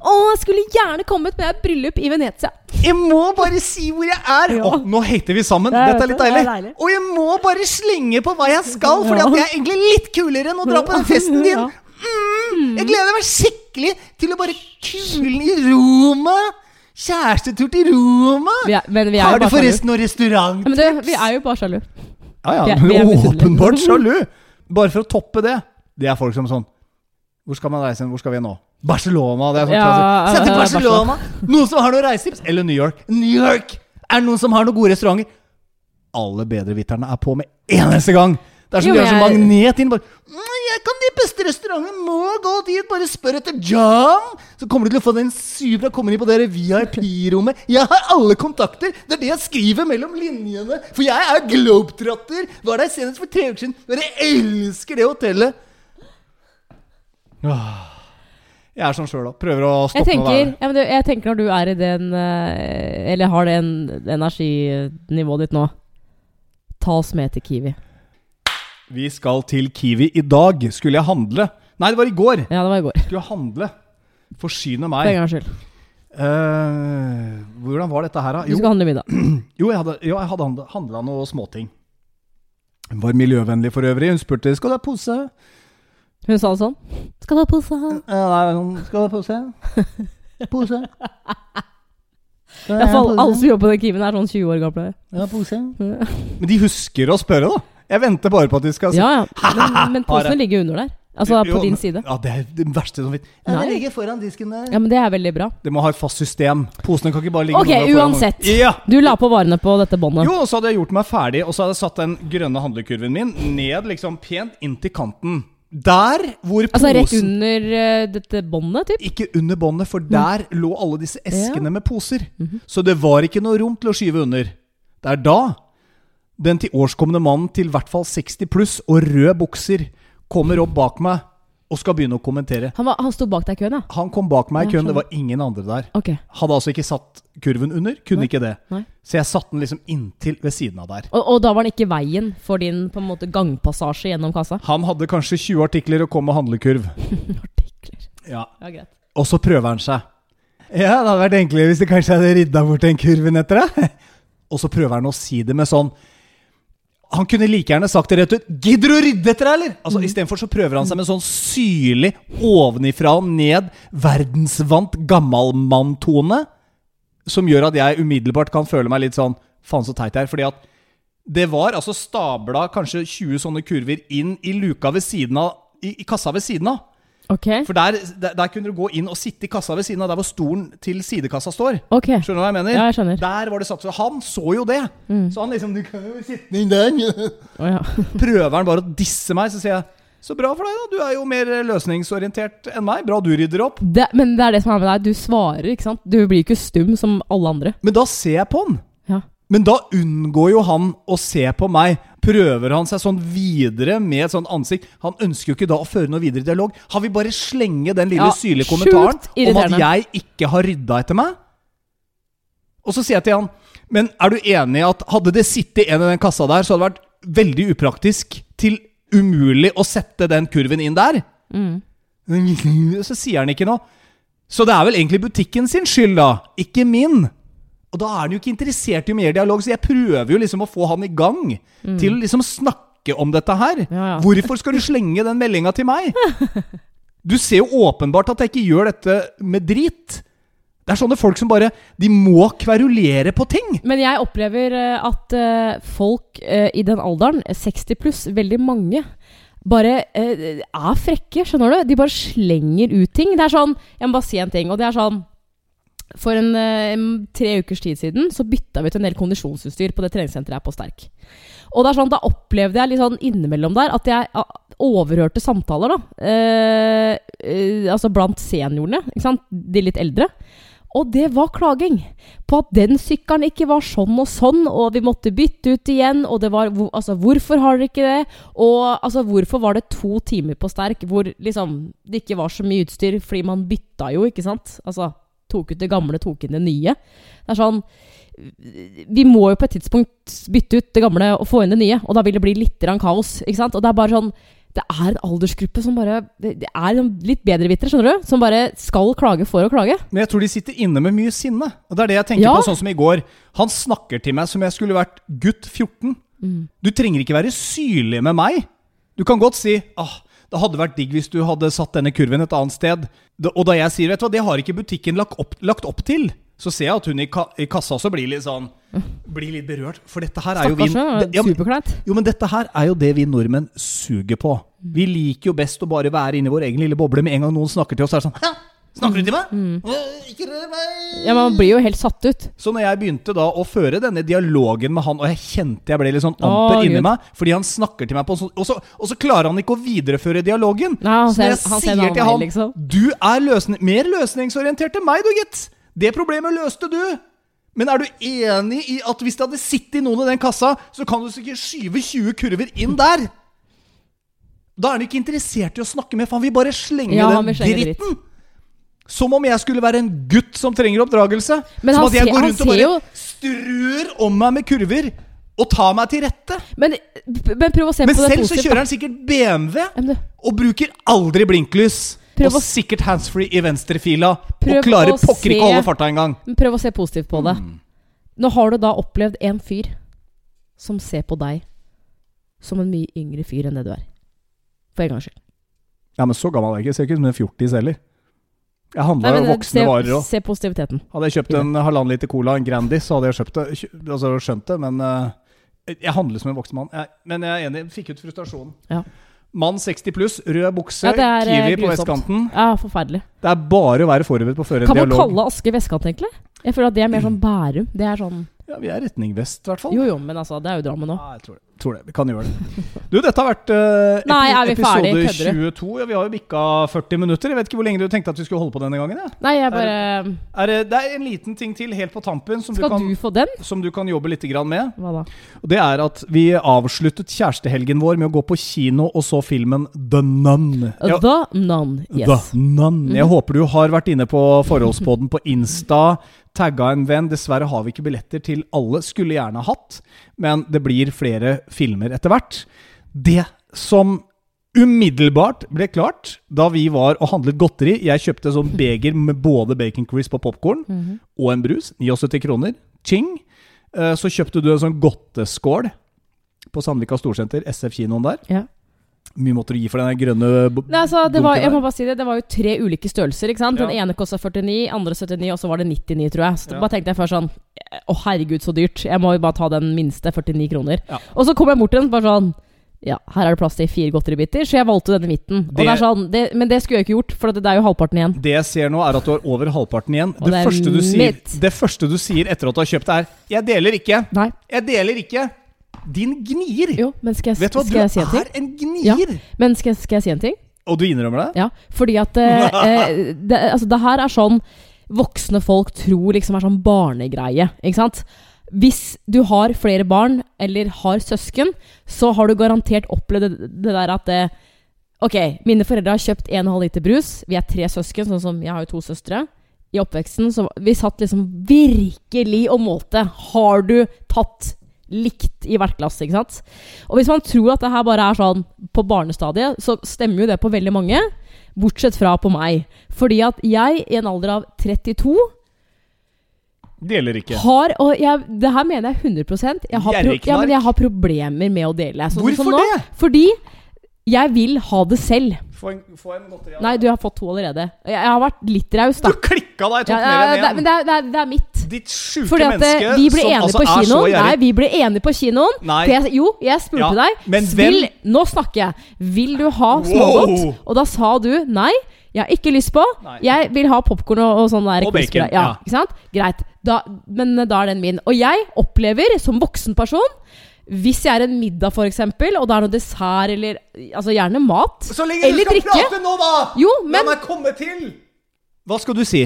[SPEAKER 2] Å, jeg skulle gjerne kommet, men jeg har bryllup i Venezia.
[SPEAKER 1] Jeg må bare si hvor jeg er!
[SPEAKER 2] Ja.
[SPEAKER 1] Åh, nå hater vi sammen.
[SPEAKER 2] Jeg
[SPEAKER 1] Dette er litt
[SPEAKER 2] deilig. det er deilig.
[SPEAKER 1] Og jeg må bare slenge på hva jeg skal, fordi at det er egentlig litt kulere enn å dra på den festen din.
[SPEAKER 2] Ja.
[SPEAKER 1] Mm, jeg gleder meg skikkelig til å bare kule i Roma. Kjærestetur til Roma.
[SPEAKER 2] Er,
[SPEAKER 1] Har du forresten noe restaurant?
[SPEAKER 2] Ja, men vi er jo bare sjalu.
[SPEAKER 1] Ja, ja,
[SPEAKER 2] Vi er- vi er
[SPEAKER 1] åpenbart sjalu. Bare for å toppe det. Det er folk som sånn Hvor skal man reise? Hvor skal vi nå? Barcelona. Det er sånn
[SPEAKER 2] Ja,
[SPEAKER 1] klassisk. Sett til Barcelona! Noen som har noen reisetips? Eller New York? New York! Er det noen som har noen gode restauranter? Alle bedreviterne er på med eneste gang. Det er som
[SPEAKER 2] Jo,
[SPEAKER 1] de har sånn magnet inn. Bare, «Mm, 'Jeg kan de beste restaurantene, må gå dit, bare spør etter John!' Så kommer du til å få den supra kommer inn på det VIP-rommet. Jeg har alle kontakter! Det er det jeg skriver mellom linjene. For jeg er globetrotter! Var der senest for tre uker siden. Dere jeg elsker det hotellet. Åh. Jeg er sånn sjøl òg. Prøver å
[SPEAKER 2] Jeg
[SPEAKER 1] stoppe være
[SPEAKER 2] tenker, ja, men jeg tenker når du er i den eh, Eller har det energinivået ditt nå Ta oss med til Kiwi.
[SPEAKER 1] Vi skal til Kiwi i dag. Skulle jeg handle? Nei, det var i går.
[SPEAKER 2] Ja, det var i går.
[SPEAKER 1] Skulle jeg handle. Forsyne
[SPEAKER 2] For en
[SPEAKER 1] meg.
[SPEAKER 2] gangs skyld.
[SPEAKER 1] Eh, hvordan var dette her, da?
[SPEAKER 2] Du skal handle middag. *clears throat*
[SPEAKER 1] jo jeg hadde, jo, jeg hadde handla noe småting. Hun var miljøvennlig for øvrig. Hun spurte skal du ha pose.
[SPEAKER 2] Hun sa det sånn. Skal du ha pose?
[SPEAKER 1] Eh, nei, skal du ha pose? *laughs* Pose.
[SPEAKER 2] Jeg hvert fall alle som jobber på den Kiwien, er sånn 20 år gamle.
[SPEAKER 4] Ja, pose.
[SPEAKER 1] Men de husker å spørre, da. Jeg venter bare på at de skal si
[SPEAKER 2] Ja, ja. Men, men *laughs* posene ligger under der. Altså på
[SPEAKER 1] Jo,
[SPEAKER 2] din side.
[SPEAKER 1] Ja, det er det verste som finnes.
[SPEAKER 4] Ja, det ligger foran disken der.
[SPEAKER 2] Ja, men det er veldig bra.
[SPEAKER 1] Det må ha et fast system. Posene kan ikke bare ligge
[SPEAKER 2] Ok, uansett.
[SPEAKER 1] Ja!
[SPEAKER 2] Du la på varene på dette båndet.
[SPEAKER 1] Jo, og så hadde jeg gjort meg ferdig, og så hadde jeg satt den grønne handlekurven min ned liksom pent inntil kanten. Der hvor posen
[SPEAKER 2] Altså rett under uh, dette båndet, typ?
[SPEAKER 1] Ikke under båndet, for der lå alle disse eskene
[SPEAKER 2] Ja.
[SPEAKER 1] med poser. Så det var ikke noe rom til å skyve under. Det er da den til tilårskomne mannen til i hvert fall 60 pluss og rød bukser kommer opp bak meg og skal begynne å kommentere.
[SPEAKER 2] Han, var, han sto bak deg i køen, ja?
[SPEAKER 1] Han kom bak meg i køen, det var ingen andre der.
[SPEAKER 2] Okay.
[SPEAKER 1] Hadde altså ikke satt kurven under, kunne
[SPEAKER 2] Nei.
[SPEAKER 1] ikke det.
[SPEAKER 2] Nei.
[SPEAKER 1] Så jeg satte den liksom inntil ved siden av der.
[SPEAKER 2] Og, og da var den ikke veien for din på en måte gangpassasje gjennom kassa?
[SPEAKER 1] Han hadde kanskje 20 artikler og kom med handlekurv. *laughs*
[SPEAKER 2] Artikler.
[SPEAKER 1] Ja.
[SPEAKER 2] Ja, greit.
[SPEAKER 1] Og så prøver han seg. Ja, det hadde vært enklere hvis det kanskje hadde rydda bort den kurven etter deg. *laughs* Og så prøver han å si det med sånn Han kunne like gjerne sagt det rett ut. 'Gidder du å rydde etter deg, eller?' Altså
[SPEAKER 2] Mm.
[SPEAKER 1] Istedenfor så prøver han seg med sånn syrlig, ovenifra og ned, verdensvant gammalmanntone. Som gjør at jeg umiddelbart kan føle meg litt sånn Faen, så teit jeg er. Fordi at det var altså stabla kanskje 20 sånne kurver inn i luka ved siden av i, i kassa ved siden av.
[SPEAKER 2] Ok.
[SPEAKER 1] For der, der, der kunne du gå inn og sitte i kassa ved siden av der hvor stolen til sidekassa står.
[SPEAKER 2] Okay.
[SPEAKER 1] Skjønner du hva jeg mener?
[SPEAKER 2] Ja, jeg skjønner.
[SPEAKER 1] Der var det satt Han så jo det! Så han liksom Du kan jo sitte
[SPEAKER 4] Inn der.
[SPEAKER 2] Oh, ja. *laughs*
[SPEAKER 1] Prøver han bare å disse meg, så sier jeg Så bra for deg, da. Du er jo mer løsningsorientert enn meg. Bra du rydder opp.
[SPEAKER 2] det, men det er det som er med deg. Du svarer, ikke sant? Du blir ikke stum som alle andre.
[SPEAKER 1] Men da ser jeg på han. Men da unngår jo han å se på meg. Prøver han seg sånn videre med et sånt ansikt? Han ønsker jo ikke da å føre noe videre dialog. Han vil bare slenge den lille
[SPEAKER 2] Ja,
[SPEAKER 1] syrlige kommentaren om at jeg ikke har rydda etter meg. Og så sier jeg til han Men er du enig i at hadde det sittet en i den kassa der, så hadde det vært veldig upraktisk til umulig å sette den kurven inn der?
[SPEAKER 2] Mm. *laughs*
[SPEAKER 1] Så sier han ikke noe. Så det er vel egentlig butikken sin skyld, da. Ikke min. Og da er han jo ikke interessert i mer dialog, så jeg prøver jo liksom å få han i gang til å liksom snakke om dette her.
[SPEAKER 2] Ja, ja. *laughs*
[SPEAKER 1] Hvorfor skal du slenge den meldinga til meg? Du ser jo åpenbart at jeg ikke gjør dette med drit. Det er sånne folk som bare De må kverulere på ting.
[SPEAKER 2] Men jeg opplever eh, at eh, folk eh, i den alderen, eh, 60 pluss, veldig mange, bare er frekke, skjønner du? De bare slenger ut ting. Det er sånn Jeg må bare si en ting, og det er sånn For en eh, tre ukers tid siden så bytta vi ut en del kondisjonsutstyr på det treningssenteret her på Sterk. Og er sånn, da opplevde jeg litt sånn innimellom der at jeg overhørte samtaler, da. Eh, eh, altså blant seniorene, ikke sant. De litt eldre. Og det var klaging på at den sykkelen ikke var sånn og sånn, og vi måtte bytte ut igjen, og det var Altså, hvorfor har dere ikke det? Og altså, hvorfor var det to timer på sterk hvor liksom det ikke var så mye utstyr, fordi man bytta jo, ikke sant? Altså, tok ut det gamle, tok inn det nye. Det er sånn Vi må jo på et tidspunkt bytte ut det gamle og få inn det nye, og da vil det bli litt kaos, ikke sant? Og det er bare sånn det er en aldersgruppe som bare Det, er litt bedrevitere, skjønner du? Som bare skal klage for å klage.
[SPEAKER 1] Men jeg tror de sitter inne med mye sinne. Og det er det jeg tenker
[SPEAKER 2] Ja.
[SPEAKER 1] på, sånn som i går. Han snakker til meg som jeg skulle vært gutt 14. Du trenger ikke være syrlig med meg. Du kan godt si ah, det hadde vært digg hvis du hadde satt denne kurven et annet sted. Og da jeg sier vet du hva, det har ikke butikken lagt opp, lagt opp til, så ser jeg at hun i, ka i kassa også blir litt sånn Blir litt berørt. For dette her er jo vi
[SPEAKER 2] ja,
[SPEAKER 1] jo, men dette her er jo det vi nordmenn suger på. Vi liker jo best å bare være inni vår egen lille boble. Med en gang noen snakker til oss, er det sånn
[SPEAKER 4] snakker du til meg? Mm. Ikke rør meg!
[SPEAKER 2] Ja, Man blir jo helt satt ut.
[SPEAKER 1] Så når jeg begynte da å føre denne dialogen med han, og jeg kjente jeg ble litt sånn
[SPEAKER 2] amper
[SPEAKER 1] amper inni meg Fordi han snakker til meg på sånn og, så- og så klarer han ikke å videreføre dialogen.
[SPEAKER 2] Nei, han
[SPEAKER 1] så når jeg
[SPEAKER 2] han
[SPEAKER 1] sier
[SPEAKER 2] annen
[SPEAKER 1] til han
[SPEAKER 2] liksom.
[SPEAKER 1] Du er løsning, mer løsningsorientert enn meg, du, gitt. Det problemet løste du. Men er du enig i at hvis det hadde sittet noen i den kassa, så kan du sikkert skyve 20 kurver inn der? Da er han ikke interessert i å snakke med, for han vil bare slenge
[SPEAKER 2] Ja,
[SPEAKER 1] den dritten. Som om jeg skulle være en gutt som trenger oppdragelse.
[SPEAKER 2] Men
[SPEAKER 1] som at jeg
[SPEAKER 2] ser-
[SPEAKER 1] går rundt og bare
[SPEAKER 2] jo-
[SPEAKER 1] strør om meg med kurver og tar meg til rette.
[SPEAKER 2] Men, men prøv å se
[SPEAKER 1] Men
[SPEAKER 2] på det
[SPEAKER 1] selv så kjører han sikkert BMW og bruker aldri blinklys.
[SPEAKER 2] Prøv
[SPEAKER 1] og
[SPEAKER 2] å-
[SPEAKER 1] sikkert handsfree i venstrefila. Og klarer pokker ikke å holde farta engang.
[SPEAKER 2] men prøv å se positivt på det.
[SPEAKER 1] Mm.
[SPEAKER 2] Nå har du da opplevd en fyr som ser på deg som en mye yngre fyr enn det du er. For en gangs skyld.
[SPEAKER 1] Ja, men så gammel er jeg ikke. Ser ikke ut som en fjortis heller. Jeg handla
[SPEAKER 2] jo men,
[SPEAKER 1] voksne
[SPEAKER 2] se,
[SPEAKER 1] varer òg.
[SPEAKER 2] se positiviteten.
[SPEAKER 1] Hadde jeg kjøpt en halvannen liter cola, en Grandis, så hadde jeg kjøpt det, altså skjønt det, men eh, jeg handler som en voksen mann. Jeg, men jeg er enig, fikk ut frustrasjonen.
[SPEAKER 2] Ja.
[SPEAKER 1] Mann 60 pluss, rød bukse,
[SPEAKER 2] Ja, er, Kiwi
[SPEAKER 1] Kiwi på vestkanten.
[SPEAKER 2] Ja, forferdelig.
[SPEAKER 1] Det er bare å være forberedt på å føre en
[SPEAKER 2] Kan man
[SPEAKER 1] dialog.
[SPEAKER 2] kalle Aske vestkant, egentlig? Jeg føler at det er mer *clears throat* sånn Bærum. Det er sånn
[SPEAKER 1] Ja, vi er retning vest, i hvert fall.
[SPEAKER 2] Jo jo, men altså, det er jo Drammen òg.
[SPEAKER 1] Ja, jeg tror det. tror det. Vi kan gjøre det. Du, dette har vært uh,
[SPEAKER 2] Nei, er vi ferdig?
[SPEAKER 1] episode
[SPEAKER 2] Kødder
[SPEAKER 1] 22. Ja, vi har jo bikka 40 minutter. Jeg vet ikke hvor lenge du tenkte at vi skulle holde på denne gangen. Ja.
[SPEAKER 2] Nei, jeg bare
[SPEAKER 1] Er det, det er en liten ting til helt på tampen som, du kan,
[SPEAKER 2] du få den?
[SPEAKER 1] som du kan jobbe litt grann med.
[SPEAKER 2] Hva da?
[SPEAKER 1] Det er at vi avsluttet kjærestehelgen vår med å gå på kino og så filmen The Nun. Ja,
[SPEAKER 2] The Nun. Yes.
[SPEAKER 1] The Nun. Jeg
[SPEAKER 2] Mhm.
[SPEAKER 1] håper du har vært inne på forholdspoden på Insta, tagga en venn. Dessverre har vi ikke billetter til alle. Skulle gjerne hatt, men det blir flere filmer etter hvert. Det som umiddelbart ble klart da vi var og handlet godteri Jeg kjøpte sånn beger med både bacon crisp og popkorn
[SPEAKER 2] Mhm.
[SPEAKER 1] og en brus. 79 kroner. Ching. Eh, Så kjøpte du en sånn godteskål på Sandvika Storsenter, SF-kinoen der.
[SPEAKER 2] Ja.
[SPEAKER 1] Mye måtte du gi for den grønne
[SPEAKER 2] Nei, altså, det var, jeg må bare si det, det var jo tre ulike størrelser. ikke sant? Den
[SPEAKER 1] Ja.
[SPEAKER 2] ene kosta 49, andre 79, og så var det 99, tror jeg. Så
[SPEAKER 1] Ja.
[SPEAKER 2] bare tenkte jeg først sånn Å, herregud, så dyrt. Jeg må jo bare ta den minste, 49 kroner.
[SPEAKER 1] Ja.
[SPEAKER 2] Og så kom jeg bort til den bare sånn Ja, her er det plass til fire godteribiter, så jeg valgte denne i midten.
[SPEAKER 1] Det-
[SPEAKER 2] det sånn, det, men det skulle jeg ikke gjort, for det, er jo halvparten igjen.
[SPEAKER 1] Det jeg ser nå, er at du har over halvparten igjen. Det, første du sier, det første du sier etter at du har kjøpt det, er 'Jeg deler ikke'.
[SPEAKER 2] Nei.
[SPEAKER 1] Jeg deler ikke. Din gnier.
[SPEAKER 2] Jo, men skal jeg,
[SPEAKER 1] Vet du hva,
[SPEAKER 2] skal
[SPEAKER 1] du
[SPEAKER 2] jeg si en ting?
[SPEAKER 1] er en gnier.
[SPEAKER 2] Men skal, skal jeg si en ting?
[SPEAKER 1] Og du innrømmer det?
[SPEAKER 2] Ja, fordi at eh, *laughs* eh, det, altså, det her er sånn voksne folk tror liksom er sånn barnegreie, ikke sant? Hvis du har flere barn, eller har søsken, så har du garantert opplevd det, det der at eh, Ok, mine foreldre har kjøpt 1,5 liter brus. Vi er tre søsken, sånn som jeg har jo to søstre. I oppveksten så vi satt liksom virkelig og målte. Har du tatt likt i hvert klasse. ikke sant? Og hvis man tror at det her bare er sånn på barnestadiet, så stemmer jo det på veldig mange. Bortsett fra på meg. Fordi at jeg, i en alder av 32,
[SPEAKER 1] Deler ikke.
[SPEAKER 2] har Og jeg, det her mener jeg 100% jeg har, pro, ja, men jeg har problemer med å dele. Sånn Hvorfor
[SPEAKER 1] Hvorfor
[SPEAKER 2] nå.
[SPEAKER 1] det?
[SPEAKER 2] Fordi jeg vil ha det selv.
[SPEAKER 1] Få en, få en godteri
[SPEAKER 2] Nei, du har fått to allerede. Jeg, jeg har vært litt raus, da.
[SPEAKER 1] Du klikka deg, tok
[SPEAKER 2] Ja,
[SPEAKER 1] mer enn én.
[SPEAKER 2] men det er, det, er, det er mitt.
[SPEAKER 1] Ditt sjuke
[SPEAKER 2] eh,
[SPEAKER 1] menneske
[SPEAKER 2] vi ble
[SPEAKER 1] som
[SPEAKER 2] enige
[SPEAKER 1] altså
[SPEAKER 2] på
[SPEAKER 1] er så
[SPEAKER 2] kinoen. Nei,
[SPEAKER 1] gjerrig.
[SPEAKER 2] vi ble enige på kinoen.
[SPEAKER 1] Nei.
[SPEAKER 2] For jeg, jo, jeg spurte
[SPEAKER 1] Ja,
[SPEAKER 2] deg.
[SPEAKER 1] men
[SPEAKER 2] vil,
[SPEAKER 1] hvem-
[SPEAKER 2] Nå snakker jeg. Vil du ha smågodt?
[SPEAKER 1] Wow.
[SPEAKER 2] Og da sa du nei. Jeg har ikke lyst på.
[SPEAKER 1] Nei.
[SPEAKER 2] Jeg vil ha popkorn og, og sånn der
[SPEAKER 1] Og bacon,
[SPEAKER 2] Ja,
[SPEAKER 1] ja.
[SPEAKER 2] ikke sant? Greit. Da, men eh, da er den min. Og jeg opplever, som voksen person hvis jeg er en middag, for eksempel, og det er noe dessert eller Altså gjerne mat.
[SPEAKER 1] Så lenge
[SPEAKER 2] eller
[SPEAKER 1] du skal
[SPEAKER 2] drikke.
[SPEAKER 1] prate nå, da!
[SPEAKER 2] Jo,
[SPEAKER 1] La
[SPEAKER 2] men
[SPEAKER 1] meg komme til! Hva skal du si?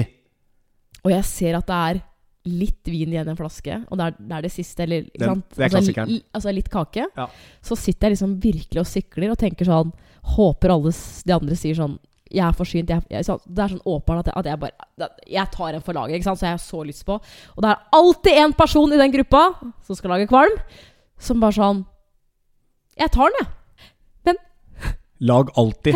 [SPEAKER 2] Og jeg ser at det er litt vin igjen i en flaske, og det er det, er det siste, eller ikke
[SPEAKER 1] Den-
[SPEAKER 2] sant?
[SPEAKER 1] det er
[SPEAKER 2] altså,
[SPEAKER 1] klassikeren.
[SPEAKER 2] altså litt kake.
[SPEAKER 1] Ja.
[SPEAKER 2] Så sitter jeg liksom virkelig og sikler og tenker sånn Håper alle de andre sier sånn jeg er forsynt. Jeg, jeg, så, det er sånn åpenbart at at jeg bare Jeg tar en for laget, ikke sant? så jeg har så lyst på. Og det er alltid en person i den gruppa som skal lage kvalm, som bare sånn Jeg tar den, jeg.
[SPEAKER 1] Lag alltid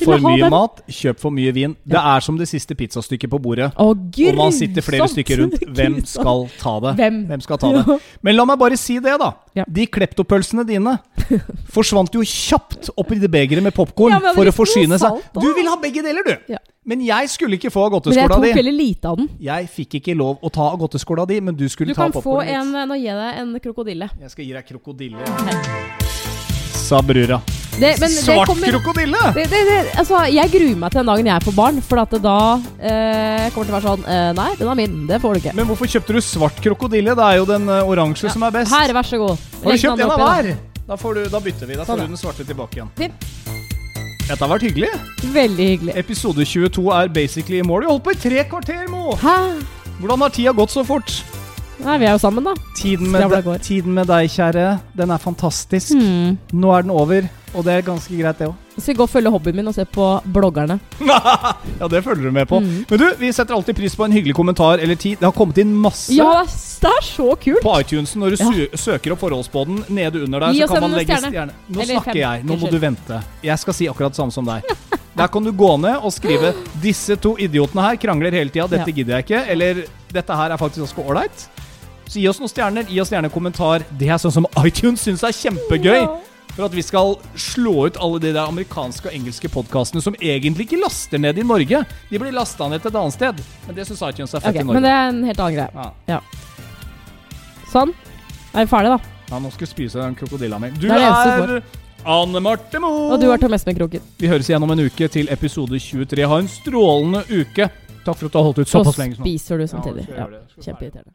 [SPEAKER 1] for mye mat, kjøp for mye vin. Det er som det siste pizzastykket på bordet.
[SPEAKER 2] Å,
[SPEAKER 1] Og man sitter flere stykker rundt. Hvem skal ta det?
[SPEAKER 2] Hvem?
[SPEAKER 1] skal ta det? *laughs* Men la meg bare si det, da.
[SPEAKER 2] Ja.
[SPEAKER 1] De kleptopølsene dine *laughs* forsvant jo kjapt oppi det begeret med popkorn for å forsyne seg. Du vil ha begge deler, du! Men jeg skulle ikke få av
[SPEAKER 2] Men jeg tok veldig lite av den.
[SPEAKER 1] Jeg fikk ikke lov å ta av godteskåla di, men du skulle
[SPEAKER 2] Du
[SPEAKER 1] ta
[SPEAKER 2] kan få en
[SPEAKER 1] ditt.
[SPEAKER 2] Nå gir jeg deg en krokodille.
[SPEAKER 1] Jeg skal gi deg krokodille. Sa brura.
[SPEAKER 2] Det, men det
[SPEAKER 1] Svart
[SPEAKER 2] kommer,
[SPEAKER 1] krokodille!
[SPEAKER 2] det, det, det, altså, jeg gruer meg til den dagen jeg får barn, for at det da eh, kommer til å være sånn eh, Nei, den er min. Det får du ikke.
[SPEAKER 1] Men hvorfor kjøpte du svart krokodille? Det er jo den eh, oransje som er best.
[SPEAKER 2] Her, vær så god.
[SPEAKER 1] Har du kjøpt en av hver? Da, du, da bytter vi. Da
[SPEAKER 2] Sånn,
[SPEAKER 1] får
[SPEAKER 2] ja.
[SPEAKER 1] du den svarte tilbake igjen.
[SPEAKER 2] Fint.
[SPEAKER 1] Dette har vært hyggelig.
[SPEAKER 2] Veldig hyggelig.
[SPEAKER 1] Episode 22 er basically i mål. Vi har holdt på i tre kvarter, Mo!
[SPEAKER 2] Hæ?
[SPEAKER 1] Hvordan har tida gått så fort?
[SPEAKER 2] Nei, vi er jo sammen, da.
[SPEAKER 1] Tiden med, de, tiden med deg, kjære, den er fantastisk.
[SPEAKER 2] Mm.
[SPEAKER 1] Nå er den over, og det er ganske greit, det òg.
[SPEAKER 2] Så jeg går og følger hobbyen min og ser på bloggerne. *laughs*
[SPEAKER 1] ja, det følger du med på.
[SPEAKER 2] Mm.
[SPEAKER 1] Men du, vi setter alltid pris på en hyggelig kommentar eller tid. Det har kommet inn masse.
[SPEAKER 2] Ja, det er, så kult!
[SPEAKER 1] På iTunesen, når du
[SPEAKER 2] Ja.
[SPEAKER 1] søker opp forholdsbåten nede under der, så kan man legge
[SPEAKER 2] stjerne.
[SPEAKER 1] stjerne. Nå
[SPEAKER 2] Eller
[SPEAKER 1] snakker
[SPEAKER 2] fem.
[SPEAKER 1] jeg, nå må du vente. Jeg skal si akkurat samme som deg. Der kan du gå ned og skrive *gasps* 'Disse to idiotene her krangler hele tida, dette
[SPEAKER 2] Ja.
[SPEAKER 1] gidder jeg ikke', eller 'Dette her er faktisk ganske ålreit'. Så gi oss noen stjerner, gi oss gjerne en kommentar. Det er sånn som iTunes syns er kjempegøy.
[SPEAKER 2] Ja.
[SPEAKER 1] for at vi skal slå ut alle de der amerikanske og engelske podkastene som egentlig ikke laster ned i Norge. De blir lasta ned til et annet sted. Men det syns iTunes er fett
[SPEAKER 2] okay,
[SPEAKER 1] i Norge.
[SPEAKER 2] men det er en helt annen greie.
[SPEAKER 1] Ja.
[SPEAKER 2] Sånn. Er vi ferdige, da?
[SPEAKER 1] ja, nå skal jeg spise den krokodilla mi. Du
[SPEAKER 2] Det er
[SPEAKER 1] er Anne Marte Moe!
[SPEAKER 2] Og du har Tom Espen-kroken.
[SPEAKER 1] Vi høres igjen om en uke til episode 23. Ha en strålende uke. Takk for at du har holdt ut såpass lenge. Så
[SPEAKER 2] spiser du samtidig. Ja. Kjempeirriterende.